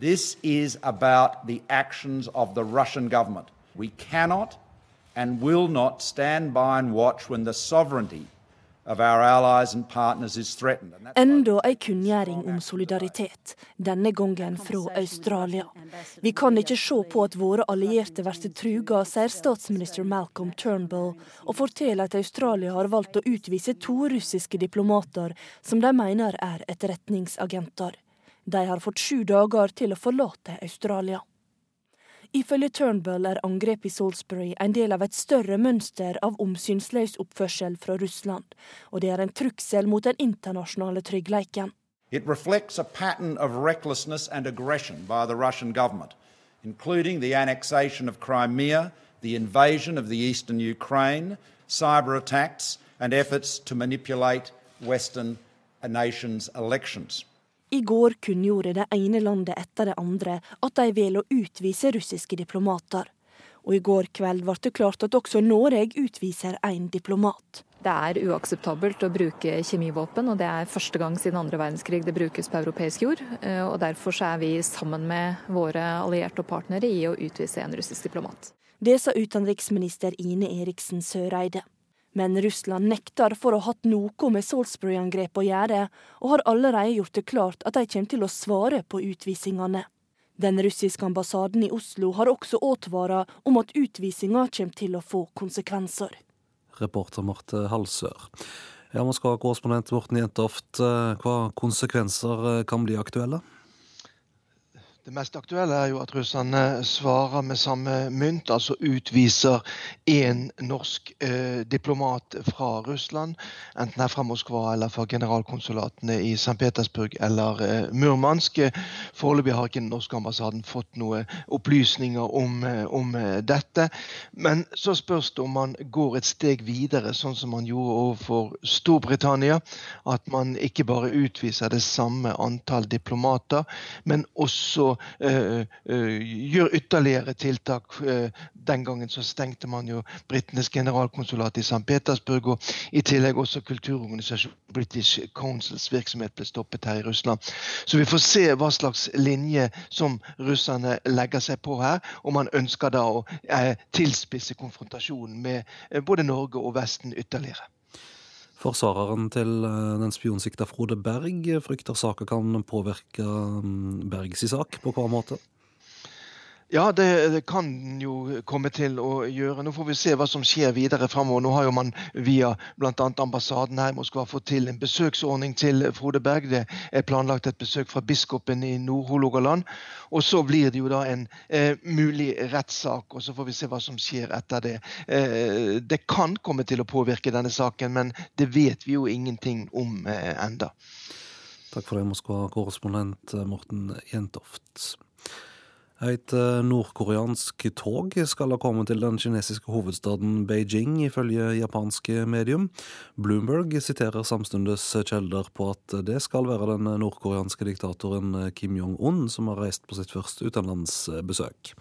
This is about the actions of the Russian government. We cannot and will not stand by and watch when the sovereignty Enda ei kunngjøring om solidaritet, denne gangen fra Australia. Vi kan ikke se på at våre allierte blir truga, sier statsminister Malcolm Turnbull, og forteller at Australia har valgt å utvise to russiske diplomater som de mener er etterretningsagenter. De har fått sju dager til å forlate Australia. Ifølge Turnbull er angrepet i Salisbury en del av et større mønster av omsynsløs oppførsel fra Russland, og det er en trussel mot den internasjonale tryggleiken. It reflects a pattern of recklessness and aggression by the Russian government, including the annexation of Crimea, the invasion of the eastern Ukraine, cyber attacks, and efforts to manipulate Western nations' elections. I går kunngjorde det ene landet etter det andre at de vil å utvise russiske diplomater. Og i går kveld ble det klart at også Norge utviser en diplomat. Det er uakseptabelt å bruke kjemivåpen, og det er første gang siden andre verdenskrig det brukes på europeisk jord. Eh, og Derfor er vi sammen med våre allierte og partnere i å utvise en russisk diplomat. Det sa utenriksminister Ine Eriksen Søreide. Men Russland nekter for å ha hatt noe med Salisbury-angrepet å gjøre, og har allerede gjort det klart at de kommer til å svare på utvisningene. Den russiske ambassaden i Oslo har også advart om at utvisninga kommer til å få konsekvenser. Reporter Marte Halsør. Ja, Moskva-korrespondent Morten Jentoft, eh, hva konsekvenser eh, kan bli aktuelle? Det mest aktuelle er jo at russerne svarer med samme mynt, altså utviser én norsk eh, diplomat fra Russland, enten er fra Moskva eller fra generalkonsulatene i St. Petersburg eller eh, Murmansk. Foreløpig har ikke den norske ambassaden fått noen opplysninger om, eh, om, eh, dette. Men så spørs det om man går et steg videre, sånn som man gjorde overfor Storbritannia. At man ikke bare utviser det samme antall diplomater, men også Eh, eh, ytterligere tiltak. Eh, den gangen så stengte man jo britenes generalkonsulat i St. Petersburg, og i tillegg også kulturorganisasjonen British Councils virksomhet ble stoppet her i Russland. Så vi får se hva slags linje som russerne legger seg på her, Om man ønsker da å tilspisse konfrontasjonen med både Norge og Vesten ytterligere. Forsvareren til eh, den spionsikta Frode Berg frykter saken kan påvirke mm, Bergs sak på hva måte? Ja, det, det, kan jo komme til å gjøre. Nå får vi se hva som skjer videre framover. Nå har jo man via bl.a. ambassaden her i Moskva fått til en besøksordning til Frode Berg. Det er planlagt et besøk fra biskopen i Nord-Hålogaland. Og så blir det jo da en eh, mulig rettssak, og så får vi se hva som skjer etter det. Eh, det kan komme til å påvirke denne saken, men det vet vi jo ingenting om eh, enda. Takk for det, Moskva-korrespondent Morten Jentoft. Et eh, nordkoreansk tog skal ha kommet til den kinesiske hovedstaden Beijing, ifølge japanske medium. Bloomberg siterer samtidig kjelder på at det skal være den nordkoreanske diktatoren Kim Jong-un som har reist på sitt første utenlandsbesøk.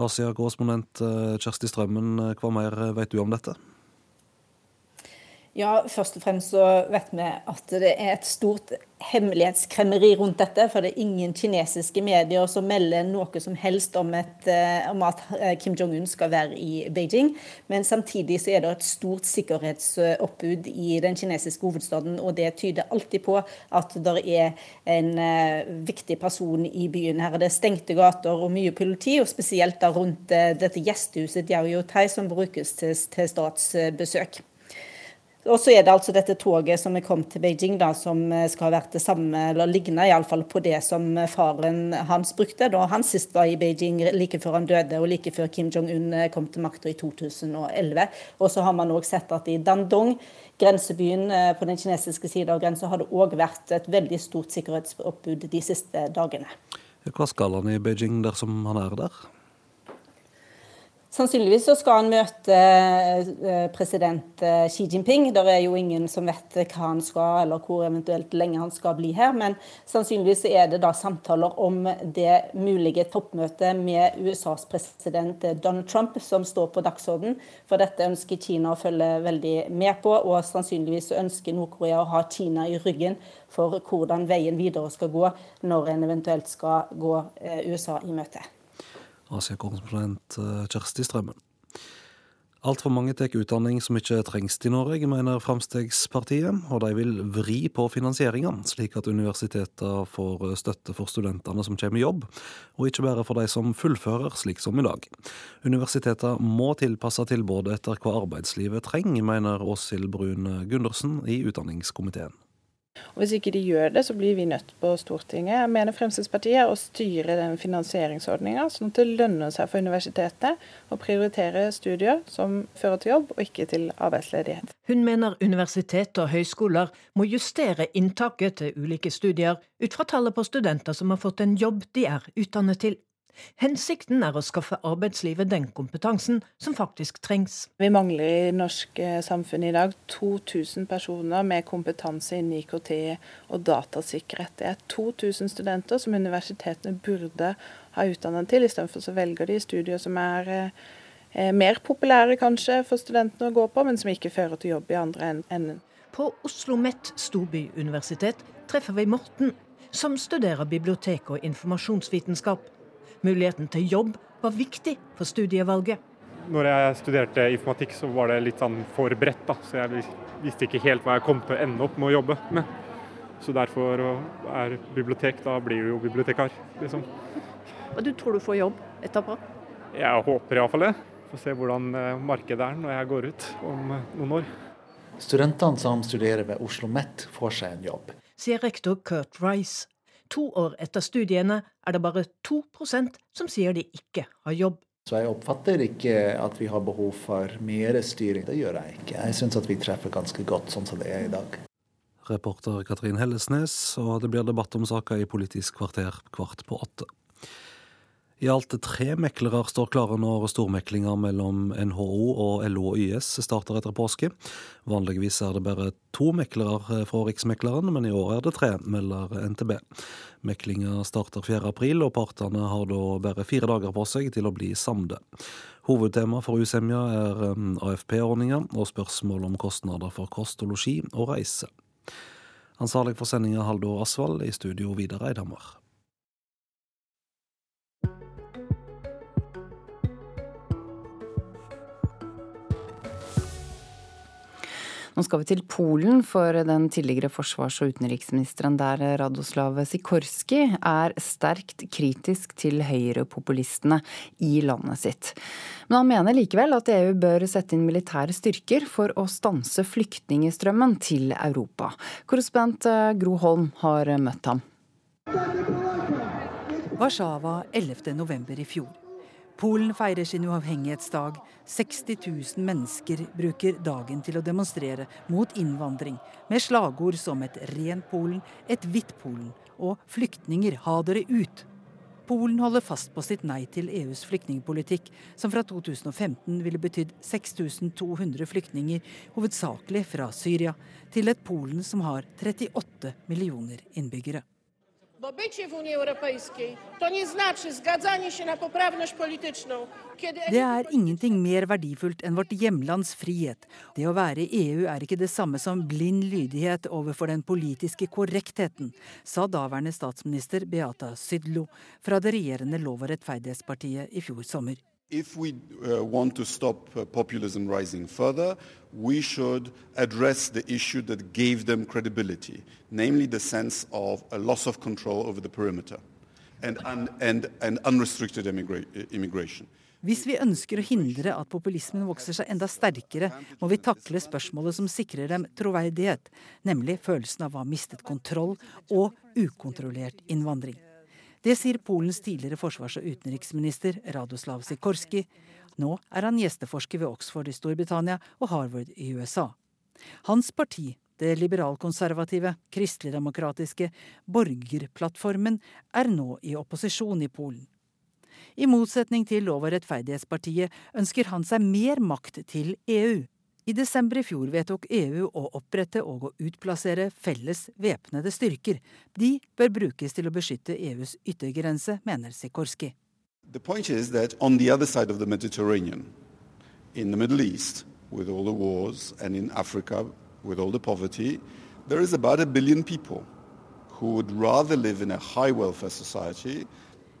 Asia-korrespondent eh, Kjersti Strømmen, hva mer vet du om dette? Ja, først og fremst så vet vi at det er et stort hemmelighetskremmeri rundt dette. For det er ingen kinesiske medier som melder noe som helst om, et, eh, om at eh, Kim Jong-un skal være i Beijing. Men samtidig så er det et stort sikkerhetsoppbud i den kinesiske hovedstaden. Og det tyder alltid på at det er en uh, viktig person i byen. Her er det stengte gater og mye politi, og spesielt da rundt dette gjestehuset Diaoyotai som brukes til, til statsbesøk. Og så er det altså dette toget som er kommet til Beijing, da, som eh, skal ha vært det samme, eller ligne iallfall på det som eh, faren hans brukte da han sist var i Beijing, like før han døde, og like før Kim Jong-un eh, kom til makta i 2011. Og så har man òg sett at i Dandong, grensebyen på den kinesiske siden av grensa, har det òg vært et veldig stort sikkerhetsoppbud de siste dagene. Hva skal han i Beijing dersom han er der? Sannsynligvis så skal han møte eh, president eh, Xi Jinping. Det er jo ingen som vet hva han skal, eller hvor eventuelt lenge han skal bli her. Men sannsynligvis er det da samtaler om det mulige toppmøtet med USAs president eh, Donald Trump som står på dagsorden. For dette ønsker Kina å følge veldig med på, og sannsynligvis ønsker Nord-Korea å ha Kina i ryggen for hvordan veien videre skal gå når en eventuelt skal gå USA i møte. Asia-korrespondent eh, Kjersti Strømmen. Altfor mange tar utdanning som ikke trengs i Norge, mener Fremskrittspartiet, og de vil vri på finansieringa, slik at universitetene får støtte for studentene som kommer i jobb, og ikke bare for de som fullfører, slik som i dag. Universitetene må tilpasse tilbudet etter hva arbeidslivet trenger, mener Åshild Brun Gundersen i utdanningskomiteen. Og Hvis ikke de gjør det, så blir vi nødt på Stortinget, mener Fremskrittspartiet, å styre den finansieringsordninga, sånn at det lønner seg for universitetet å prioritere studier som fører til jobb, og ikke til arbeidsledighet. Hun mener universitet og høyskoler må justere inntaket til ulike studier ut fra tallet på studenter som har fått en jobb de er utdannet til. Hensikten er å skaffe arbeidslivet den kompetansen som faktisk trengs. Vi mangler i norsk eh, samfunn i dag 2000 personer med kompetanse innen IKT og datasikkerhet. Det er 2000 studenter som universitetene burde ha utdannet til. Istedenfor så velger de studier som er eh, mer populære kanskje for studentene å gå på, men som ikke fører til jobb i andre enden. På Oslo OsloMet storbyuniversitet treffer vi Morten, som studerer bibliotek og informasjonsvitenskap. Muligheten til jobb var viktig for studievalget. Når jeg studerte informatikk, så var det litt sånn for bredt. da, Så jeg visste ikke helt hva jeg kom til å ende opp med å jobbe med. Så derfor er bibliotek, da blir du jo bibliotekar, liksom. Og du tror du får jobb etterpå? Jeg håper iallfall det. Får se hvordan eh, markedet er når jeg går ut om eh, noen år. Studentene som studerer ved Oslo OsloMet, får seg en jobb. Sier rektor Kurt Rice. To år etter studiene er det bare 2% som sier de ikke har jobb. Så jeg oppfatter ikke at vi har behov for mer styring. Det gjør jeg ikke. Jeg syns at vi treffer ganske godt sånn som det er i dag. Reporter Katrin Hellesnes, og det blir debatt om saka i Politisk kvarter kvart på åtte. I alt tre meklere står klare når stormeklinga mellom NHO og LO og YS starter etter påske. Vanligvis er det bare to meklere fra Riksmekleren, men i år er det tre, melder NTB. Meklinga starter 4. april, og partene har da bare fire dager på seg til å bli samde. Hovedtema for usemja er um, AFP-ordninga og spørsmål om kostnader for kost og losji og reise. Ansvarlig for sendinga Haldor Asvald, i studio Vidar Eidhammer. Nå skal vi til Polen, for den tidligere forsvars- og utenriksministeren der, Radoslav Sikorski, er sterkt kritisk til høyrepopulistene i landet sitt. Men han mener likevel at EU bør sette inn militære styrker for å stanse flyktningstrømmen til Europa. Korrespondent eh, Gro Holm har møtt ham. Warszawa 11.11. i fjor. Polen feirer sin uavhengighetsdag. 60 000 mennesker bruker dagen til å demonstrere mot innvandring, med slagord som et rent Polen, et hvitt Polen og 'flyktninger, ha dere ut'. Polen holder fast på sitt nei til EUs flyktningpolitikk, som fra 2015 ville betydd 6200 flyktninger, hovedsakelig fra Syria, til et Polen som har 38 millioner innbyggere. Bo bycie w Unii Europejskiej to nie znaczy zgadzanie się na poprawność polityczną. Det er ingenting mer verdifullt enn vårt hjemlands frihet. Det å være i EU er ikke det samme som blind lydighet overfor den politiske korrektheten, sa daværende statsminister Beata Sydlo fra det regjerende Lov- og rettferdighetspartiet i fjor sommer. If we uh, want to stop uh, populism rising further, we should address the issue that gave them credibility, namely the sense of a loss of control over the perimeter and, un and, and unrestricted immigra immigration. Hvis vi ønsker å hindre at populismen vokser seg enda sterkere, må vi takle spørsmålet som sikrer dem troverdighet, nemlig følelsen av å ha mistet kontroll og ukontrollert innvandring. Det sier Polens tidligere forsvars- og utenriksminister Radoslav Sikorski. Nå er han gjesteforsker ved Oxford i Storbritannia og Harvard i USA. Hans parti, det liberalkonservative, kristeligdemokratiske Borgerplattformen, er nå i opposisjon i Polen. I motsetning til Lov- og rettferdighetspartiet ønsker han seg mer makt til EU. I desember i fjor vedtok EU å opprette og å utplassere felles væpnede styrker. De bør brukes til å beskytte EUs yttergrense, mener Sikorski. The point is that on the other side of the Mediterranean, in the Middle East, with all the wars, and in Africa, with all the poverty, there is about a billion people who would rather live in a high welfare society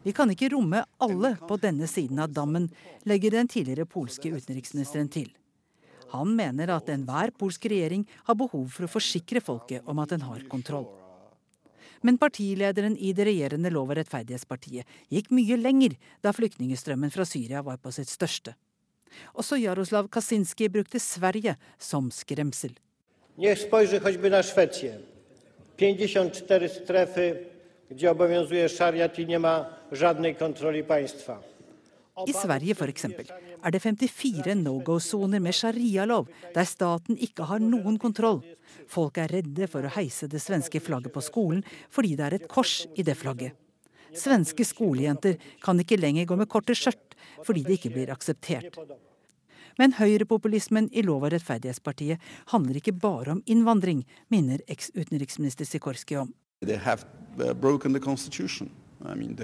Vi kan ikke romme alle på denne siden av dammen, legger den tidligere polske utenriksministeren til. Han mener at enhver polsk regjering har behov for å forsikre folket om at den har kontroll. Men partilederen i det regjerende Lov- og rettferdighetspartiet gikk mye lenger da flyktningstrømmen fra Syria var på sitt største. Også Jaroslav Kaczynski brukte Sverige som skremsel. Niech spojrzy choćby na Szwecję. 54 strefy, gdzie obowiązuje szariat i nie ma żadnej kontroli. I Sverige f.eks. er det 54 no go-soner med sharialov, der staten ikke har noen kontroll. Folk er redde for å heise det svenske flagget på skolen fordi det er et kors i det flagget. Svenske skolejenter kan ikke lenger gå med korte skjørt fordi det ikke blir akseptert. Men høyrepopulismen i Lov- og rettferdighetspartiet handler ikke bare om innvandring, minner eks-utenriksminister Sikorski om. They have uh, broken the constitution. I mean,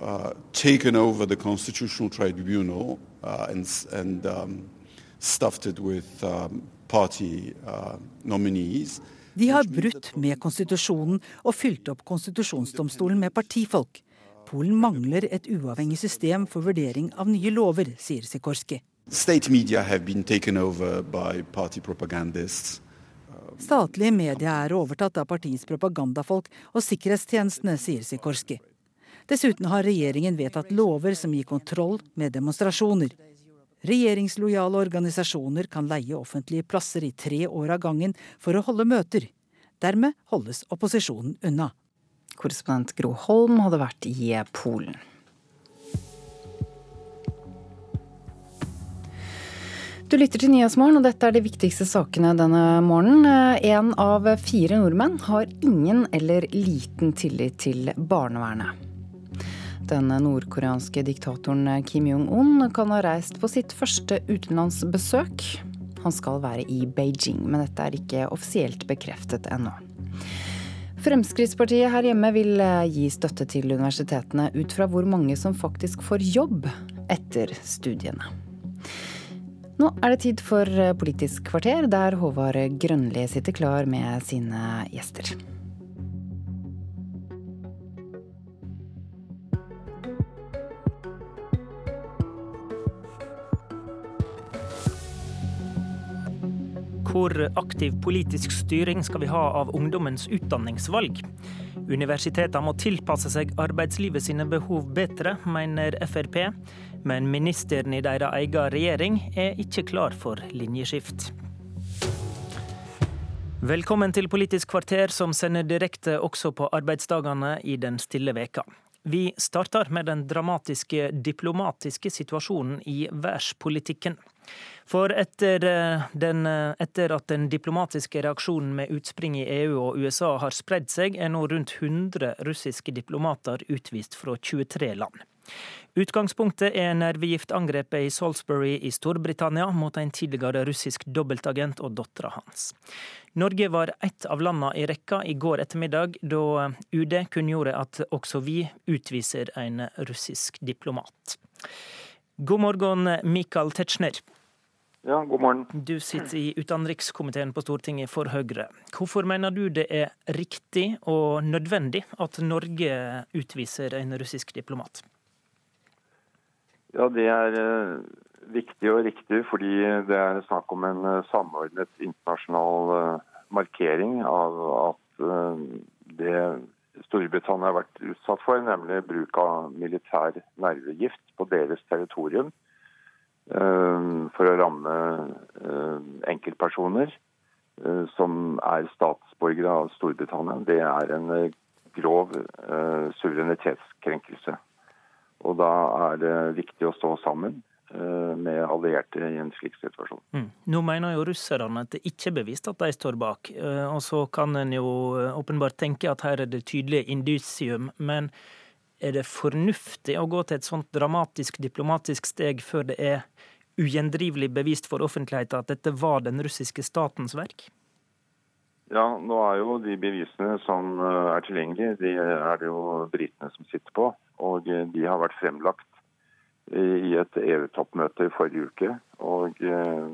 uh, taken over the constitutional tribunal uh, and, and um, stuffed it with um, party uh, nominees. De har brutt med konstitusjonen og fylt opp konstitusjonsdomstolen med partifolk. Polen mangler et uavhengig system for vurdering av nye lover, sier Sikorski. Statlige media have been taken over by party propagandists. Statlige medier er overtatt av partiets propagandafolk og sikkerhetstjenestene, sier Sikorski. Dessuten har regjeringen vedtatt lover som gir kontroll med demonstrasjoner. Regjeringslojale organisasjoner kan leie offentlige plasser i tre år av gangen for å holde møter. Dermed holdes opposisjonen unna. Korrespondent Gro Holm hadde vært i Polen. Du lytter til Nyhetsmorgen, og dette er de viktigste sakene denne morgenen. En av fire nordmenn har ingen eller liten tillit til barnevernet. Den nordkoreanske diktatoren Kim Jong-un kan ha reist på sitt første utenlandsbesøk. Han skal være i Beijing, men dette er ikke offisielt bekreftet ennå. Fremskrittspartiet her hjemme vil gi støtte til universitetene ut fra hvor mange som faktisk får jobb etter studiene. Nå er det tid for Politisk kvarter, der Håvard Grønli sitter klar med sine gjester. Hvor aktiv politisk styring skal vi ha av ungdommens utdanningsvalg? Universitetene må tilpasse seg arbeidslivet sine behov bedre, mener Frp. Men ministeren i deres egen regjering er ikke klar for linjeskift. Velkommen til Politisk kvarter, som sender direkte også på arbeidsdagene i den stille veka. Vi starter med den dramatiske diplomatiske situasjonen i verdenspolitikken. For etter, den, etter, at den diplomatiske reaksjonen med utspring i EU og USA har spredd seg, er nå rundt 100 russiske diplomater utvist fra 23 land. Utgangspunktet er nervegiftangrepet i Salisbury i Storbritannia mot en tidligere russisk dobbeltagent og dattera hans. Norge var ett av landene i rekka i går ettermiddag, da UD kunngjorde at også vi utviser en russisk diplomat. God morgen, Michael Tetzschner. Ja, god morgen. Du sitter i utenrikskomiteen på Stortinget for Høyre. Hvorfor mener du det er riktig og nødvendig at Norge utviser en russisk diplomat? Ja, Det er viktig og riktig fordi det er snakk om en samordnet internasjonal markering av at det Storbritannia har vært utsatt for, nemlig bruk av militær nervegift på deres territorium for å ramme enkeltpersoner som er statsborgere av Storbritannia. Det er en grov suverenitetskrenkelse. Og da er det viktig å stå sammen med allierte i en slik situasjon. Mm. Nå mener jo russerne at det ikke er bevist at de står bak. Og så kan en jo åpenbart tenke at her er det tydelige indisium. Men Er det fornuftig å gå til et sånt dramatisk diplomatisk steg før det er ugjendrivelig bevist for offentligheten at dette var den russiske statens verk? Ja, nå er jo de bevisene som eh, er tilgjengelige, de er det jo britene som sitter på. Og eh, de har vært fremlagt i et EU-toppmøte i forrige uke. Og eh,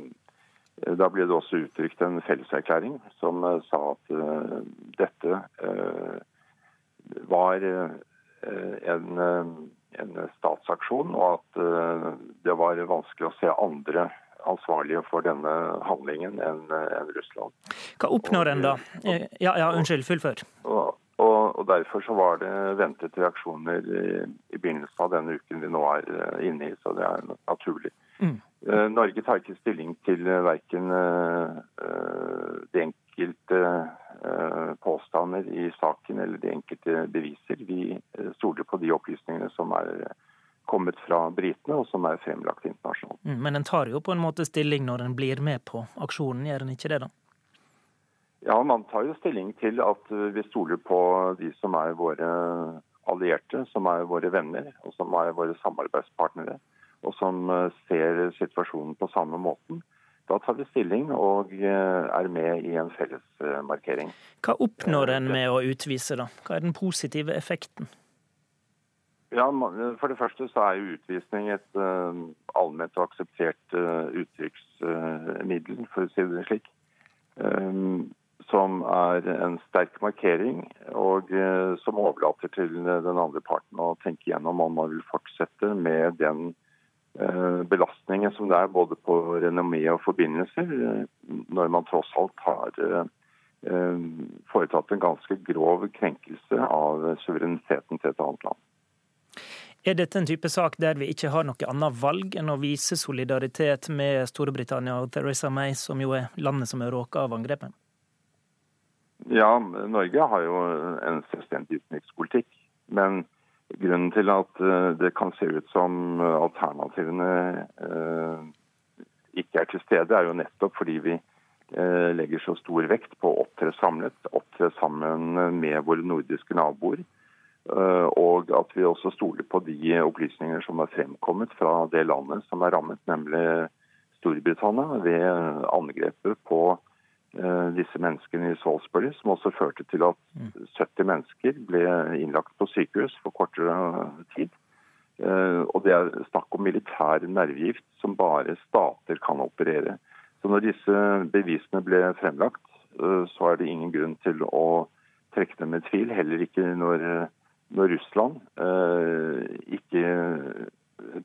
da ble det også uttrykt en felleserklæring som sa at dette var en, en statsaksjon, og at det var vanskelig å se andre ansvarlige for denne handlingen enn en Russland. Hva oppnår en da? Eh, ja, ja unnskyld, fullfør. Og, og, og, derfor så var det ventet reaksjoner i, i, begynnelsen av denne uken vi nå er eh, inne i, så det er naturlig. Mm. Norge tar ikke stilling til verken uh, de enkelte påstander i saken eller de enkelte beviser. Vi stoler på de opplysningene som er kommet fra britene, og som er fremlagt internasjonalt. Mm, men en tar jo på en måte stilling når en blir med på aksjonen, gjør en ikke det da? Ja, man tar jo stilling til at vi stoler på de som er våre allierte, som er våre venner og som er våre samarbeidspartnere, og som eh, ser situasjonen på samme måten. Da tar vi stilling og eh, er med i en felles eh, markering. Hva oppnår en med å utvise, da? Hva er den positive effekten? Ja, For det første så er jo utvisning et uh, allment og akseptert uh, uttrykksmiddel, uh, for å si det slik. Um, som er en sterk markering, og som overlater til den andre parten å tenke gjennom om man vil fortsette med den belastningen som det er både på renommé og forbindelser, når man tross alt har foretatt en ganske grov krenkelse av suvereniteten til et annet land. Er dette en type sak der vi ikke har noe annet valg enn å vise solidaritet med Storbritannia og Theresa May, som jo er landet som er råka av angrepet? Ja, Norge har jo en selvstendig utenrikspolitikk. Men grunnen til at eh, det kan se ut som alternativene eh, ikke er til stede, er jo nettopp fordi vi eh, legger så stor vekt på å opptre samlet, opptre sammen med våre nordiske naboer. Eh, og at vi også stoler på de opplysninger som er fremkommet fra det landet som er rammet, nemlig Storbritannia, ved angrepet på eh, disse menneskene i Salisbury, som også førte til at 70 mennesker ble innlagt på sykehus for kortere tid. Eh, og det er snakk om militær nervegift som bare stater kan operere. Så når disse bevisene ble fremlagt, så er det ingen grunn til å trekke dem i tvil. Heller ikke når når Russland eh, ikke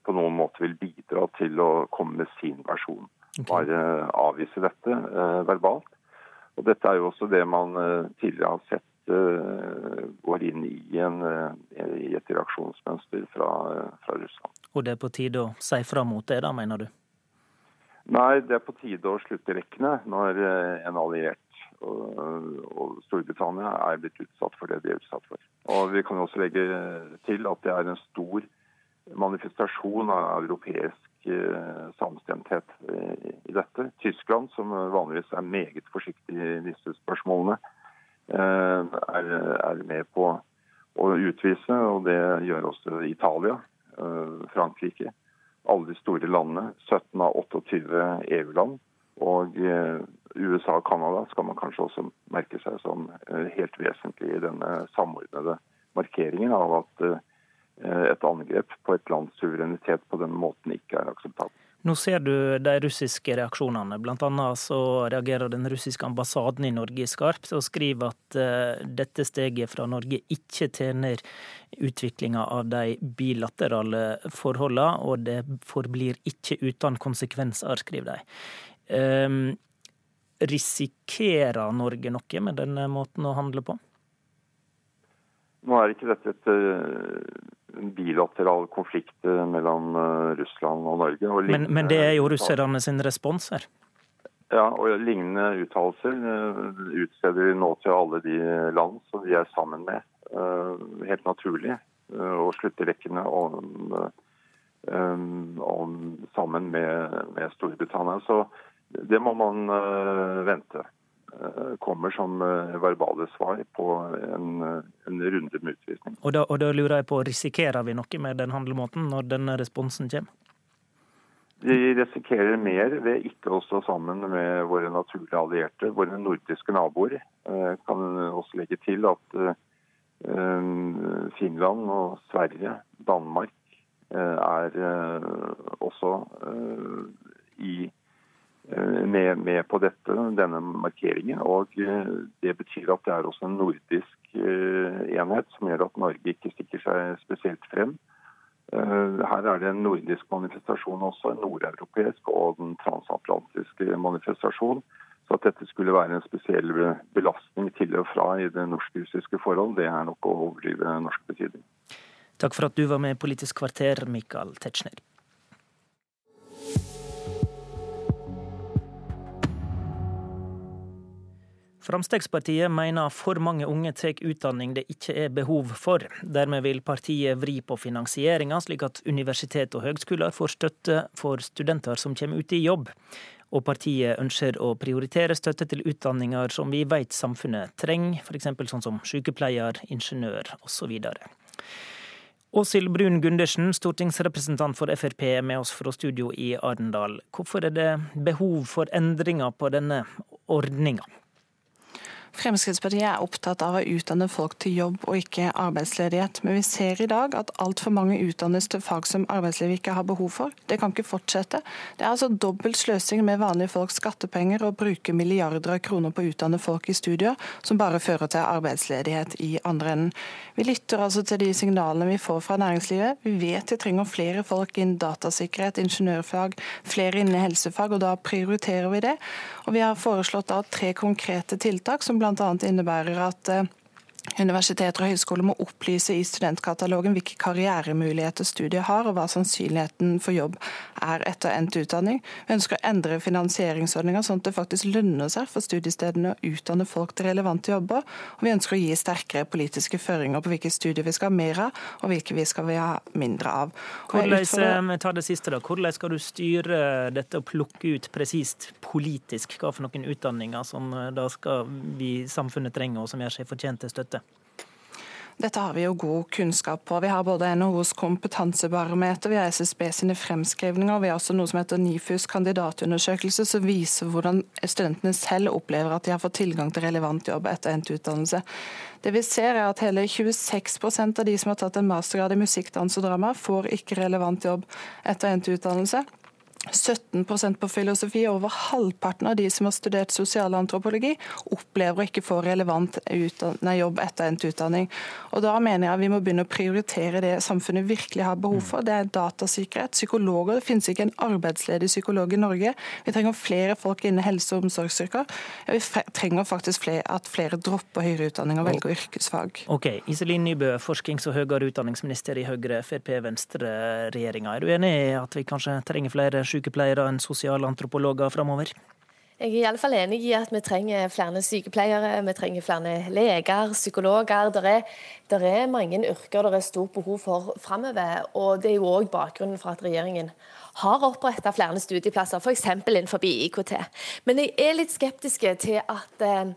på noen måte vil bidra til å komme med sin versjon. Bare avvise dette eh, verbalt. Og Dette er jo også det man eh, tidligere har sett eh, går inn i, en, eh, i et reaksjonsmønster fra, fra, Russland. Og det er på tide å si fra mot det, da, mener du? Nei, det er på tide å slutte rekkene når en alliert og, og Storbritannia er blitt utsatt for det de er utsatt for. Og Vi kan også legge til at det er en stor manifestasjon av europeisk samstemthet i, i dette. Tyskland, som vanligvis er meget forsiktig i disse spørsmålene, eh, er, er, med på å utvise, og det gjør også Italia, eh, Frankrike, alle de store landene. 17 av 28 EU-land. Og eh, USA og Canada skal man kanskje også merke seg som eh, helt vesentlig i denne samordnede markeringen av at eh, et angrep på et lands suverenitet på den måten ikke er akseptabelt. Nå ser du de russiske reaksjonene. Blant annet så reagerer den russiske ambassaden i Norge skarpt og skriver at dette steget fra Norge ikke tjener utviklinga av de bilaterale forholdene, og det forblir ikke uten konsekvenser, skriver de. Ehm, risikerer Norge noe med denne måten å handle på? Nå er ikke dette et, eh, bilateral konflikt eh, mellom eh, Russland og Norge. Og men, men, det er jo russerne sin respons her? Ja, og lignende uttalelser utsteder vi nå til alle de land som vi er sammen med. Helt naturlig Og slutterekkene om, om, sammen med, med Storbritannia. Så det må man vente. Kommer som verbale svar på en, en runde med utvisning. Og da, og da lurer jeg på, Risikerer vi noe med den handlemåten når denne responsen kommer? Vi risikerer mer ved ikke å stå sammen med våre naturlige allierte, våre nordiske naboer. Jeg kan også legge til at eh, Finland og Sverige, Danmark, eh, er eh, også i, med, med, på dette, denne markeringen. Og det betyr at det er også en nordisk enhet som gjør at Norge ikke stikker seg spesielt frem. Eh, her er det en nordisk manifestasjon også, en nordeuropeisk og den transatlantiske manifestasjon. Så at dette skulle være en spesiell belastning til og fra i det norsk-russiske forhold, det er nok å overdrive norsk betydning. Takk for at du var med i Politisk kvarter, Mikael Tetzschner. Fremskrittspartiet mener for mange unge tar utdanning det ikke er behov for. Dermed vil partiet vri på finansieringa, slik at universitet og høgskoler får støtte for studenter som kommer ut i jobb. Og partiet ønsker å prioritere støtte til utdanninger som vi vet samfunnet trenger, f.eks. sånn som sykepleier, ingeniør osv. Åshild Brun Gundersen, stortingsrepresentant for Frp, med oss fra studio i Arendal. Hvorfor er det behov for endringer på denne ordninga? Fremskrittspartiet er opptatt av å utdanne folk til jobb og ikke arbeidsledighet. Men vi ser i dag at altfor mange utdannes til fag som arbeidslivet ikke har behov for. Det kan ikke fortsette. Det er altså dobbelt sløsing med vanlige folks skattepenger å bruke milliarder av kroner på å utdanne folk i studier som bare fører til arbeidsledighet i andre enden. Vi lytter altså til de signalene vi får fra næringslivet. Vi vet vi trenger flere folk innen datasikkerhet, ingeniørfag, flere innen helsefag, og da prioriterer vi det. Og vi har foreslått da tre konkrete tiltak som bl.a bl.a. innebærer at eh, Universiteter og høyskoler må opplyse i studentkatalogen hvilke karrieremuligheter studiet har, og hva sannsynligheten for jobb er etter endt utdanning. Vi ønsker å endre finansieringsordninga sånn at det faktisk lønner seg for studiestedene å utdanne folk til relevante jobber. Og vi ønsker å gi sterkere politiske føringer på hvilke studier vi skal ha mer av, og hvilke vi skal ha mindre av. Hvordan, utfordrer... siste. Hvordan skal du styre dette og plukke ut presist politisk hva for noen utdanninger som eh, da skal vi samfunnet trenger, og som gjør seg fortjent til støtte? Dette har vi jo god kunnskap på. Vi har både NHOs kompetansebarometer, vi har SSB sine fremskrivninger, vi har også noe som heter NIFUs kandidatundersøkelse, som viser hvordan studentene selv opplever at de har fått tilgang til relevant jobb etter endt utdannelse. Det vi ser er at Hele 26% av de som har tatt en mastergrad i musikk, dans og drama, får ikke relevant jobb etter endt utdannelse. 17% på filosofi. Over halvparten av de som har studert sosialantropologi, opplever å ikke få relevant jobb etter endt utdanning. Og Da mener jeg vi må begynne å prioritere det samfunnet virkelig har behov for. Det er datasikkerhet, psykologer. Det finnes ikke en arbeidsledig psykolog i Norge. Vi trenger flere folk innen helse- og omsorgsyrker. Vi trenger faktisk flere, at flere dropper høyere utdanning og velger yrkesfag. Ok, Iselin Nybø, forsknings- og høyere utdanningsminister i Høyre, Frp, Venstre-regjeringa. Er du enig i at vi kanskje trenger flere sykepleiere? Sykepleiere enn sosialantropologer framover? Jeg er i alle fall enig i at vi trenger flere sykepleiere, vi trenger flere leger, psykologer. Det er, er mange yrker det er stort behov for framover. Og det er jo òg bakgrunnen for at regjeringen har oppretta flere studieplasser, f.eks. innenfor IKT. Men jeg er litt skeptisk til at eh,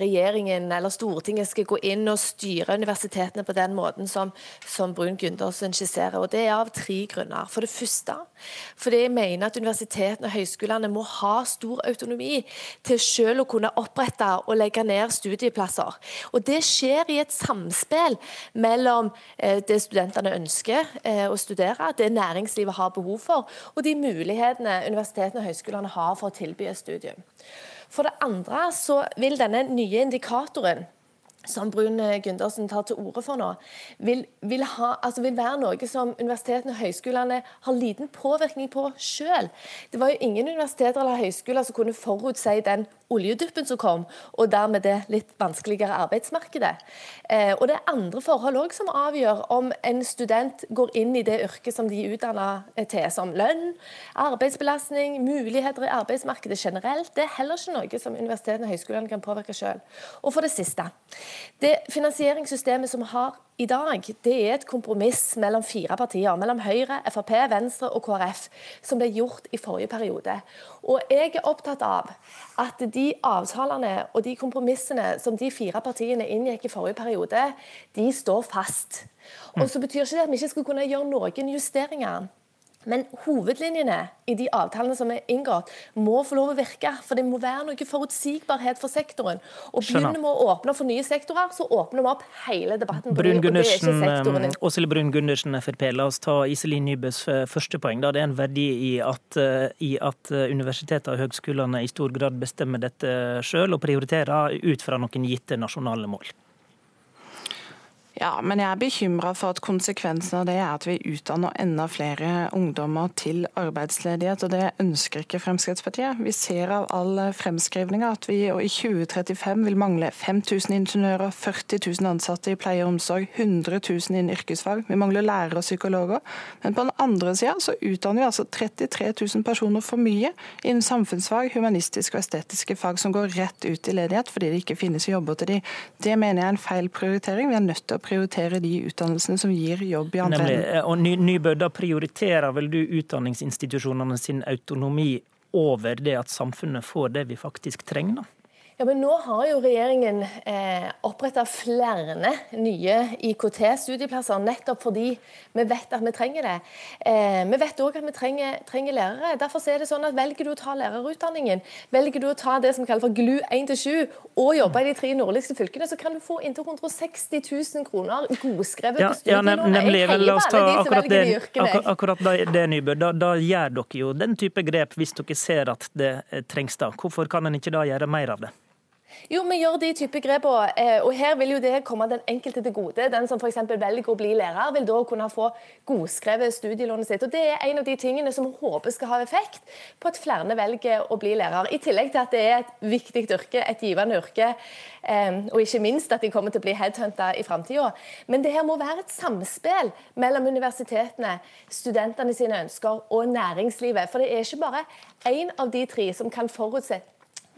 regjeringen eller Stortinget skal gå inn og styre universitetene på den måten som, som Brun Gundersen skisserer. Og Det er av tre grunner. For det første fordi jeg mener at universitetene og høyskolene må ha stor autonomi til selv å kunne opprette og legge ned studieplasser. Og Det skjer i et samspill mellom eh, det studentene ønsker eh, å studere, det næringslivet har behov behov for, og de mulighetene universitetene og høyskolene har for å tilby et studium. For det andre så vil denne nye indikatoren som Brun Gundersen tar til orde for nå, vil, vil, ha, altså vil, være noe som universitetene og høyskolene har liten påvirkning på selv. Det var jo ingen universiteter eller høyskoler som kunne forutsi den oljeduppen som kom, og dermed det litt vanskeligere arbeidsmarkedet. Eh, og det er andre forhold òg som avgjør om en student går inn i det yrket som de er utdanna til, som lønn, arbeidsbelastning, muligheter i arbeidsmarkedet generelt. Det er heller ikke noe som universitetene og høyskolene kan påvirke selv. Og for det siste, Det finansieringssystemet som vi har i dag, det er et kompromiss mellom fire partier, mellom Høyre, Frp, Venstre og KrF, som ble gjort i forrige periode. Og jeg er opptatt av at de avtalene og de kompromissene som de fire partiene inngikk i forrige periode, de står fast. Og så betyr ikke det at vi ikke skal kunne gjøre noen justeringer. Men hovedlinjene i de avtalene som er inngått, må få lov å virke. For det må være noe forutsigbarhet for sektoren. Og begynner vi å åpne for nye sektorer, så åpner vi opp hele debatten. Brun Gundersen, Åshild Brun Gundersen, Frp. La oss ta Iselin Nybøs eh, første poeng. Da. Det er en verdi i at, eh, i at eh, universitetene og høgskolene i stor grad bestemmer dette sjøl, og prioriterer ut fra noen gitte nasjonale mål. Ja, men jeg er bekymra for at konsekvensen av det er at vi utdanner enda flere ungdommer til arbeidsledighet, og det ønsker ikke Fremskrittspartiet. Vi ser av all fremskrivninga at vi i 2035 vil mangle 5000 ingeniører, 40 000 ansatte i pleie og omsorg, 100 000 innen yrkesfag. Vi mangler lærere og psykologer. Men på den andre sida så utdanner vi altså 33 000 personer for mye innen samfunnsfag, humanistiske og estetiske fag som går rett ut i ledighet fordi det ikke finnes jobber til de. Det mener jeg er en feil prioritering. Vi er nødt til å prioritere de utdannelsene som gir jobb i andre enden. eh, og Nybø, da prioriterer vel du utdanningsinstitusjonene sin autonomi over det at samfunnet får det vi faktisk trenger? da? Ja, men Nå har jo regjeringen eh, oppretta flere nye IKT-studieplasser, nettopp fordi vi vet at vi trenger det. Eh, vi vet òg at vi trenger, trenger, lærere. Derfor er det sånn at Velger du å ta lærerutdanningen, velger du å ta det som kalles for GLU 1-7 og jobbe i de tre nordligste fylkene, så kan du få inntil 160 000 kroner godskrevet ja, på studielån. Ja, nemlig, vel, la oss ta akkurat det, akkurat, akkurat det Nybø. Da, da gjør dere jo den type grep hvis dere ser at det trengs. da. Hvorfor kan en ikke da gjøre mer av det? Jo, vi gjør de type grepene. Eh, og her vil jo det komme den enkelte til gode. Den som f.eks. velger å bli lærer, vil da kunne få godskrevet studielånet sitt. Og Det er en av de tingene som håper skal ha effekt på at flere velger å bli lærer. I tillegg til at det er et viktig yrke, et givende yrke, eh, og ikke minst at de kommer til å bli headhunta i framtida. Men det her må være et samspill mellom universitetene, studentene sine ønsker og næringslivet. For det er ikke bare én av de tre som kan forutse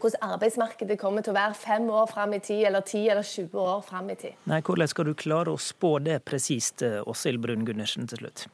hvordan arbeidsmarkedet kommer til å være fem år fram i tid, eller ti eller 20 år fram i tid. Nei, Hvordan skal du klare å spå det presist, eh, Åshild Brun Gundersen, til slutt?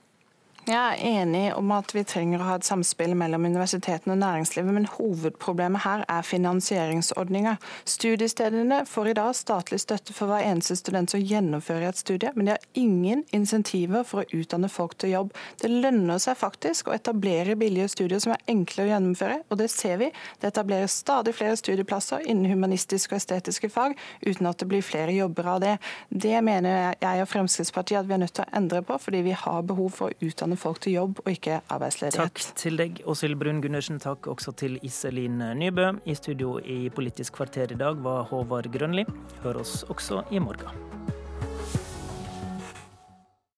Jeg er enig om at vi trenger å ha et samspill mellom universitetene og næringslivet, men hovedproblemet her er finansieringsordninga. Studiestedene får i dag statlig støtte for hver eneste student som gjennomfører et studie, men de har ingen insentiver for å utdanne folk til jobb. Det lønner seg faktisk å etablere billige studier som er enkle å gjennomføre, og det ser vi. Det etableres stadig flere studieplasser innen humanistiske og estetiske fag, uten at det blir flere jobber av det. Det mener jeg og Fremskrittspartiet at vi er nødt til å endre på, fordi vi har behov for å utdanne folk til jobb og ikke arbeidsledighet. Takk til deg, Åshild Brun Gundersen. Takk også til Iselin Nybø. I studio i Politisk kvarter i dag var Håvard Grønli. Hør oss også i morgen.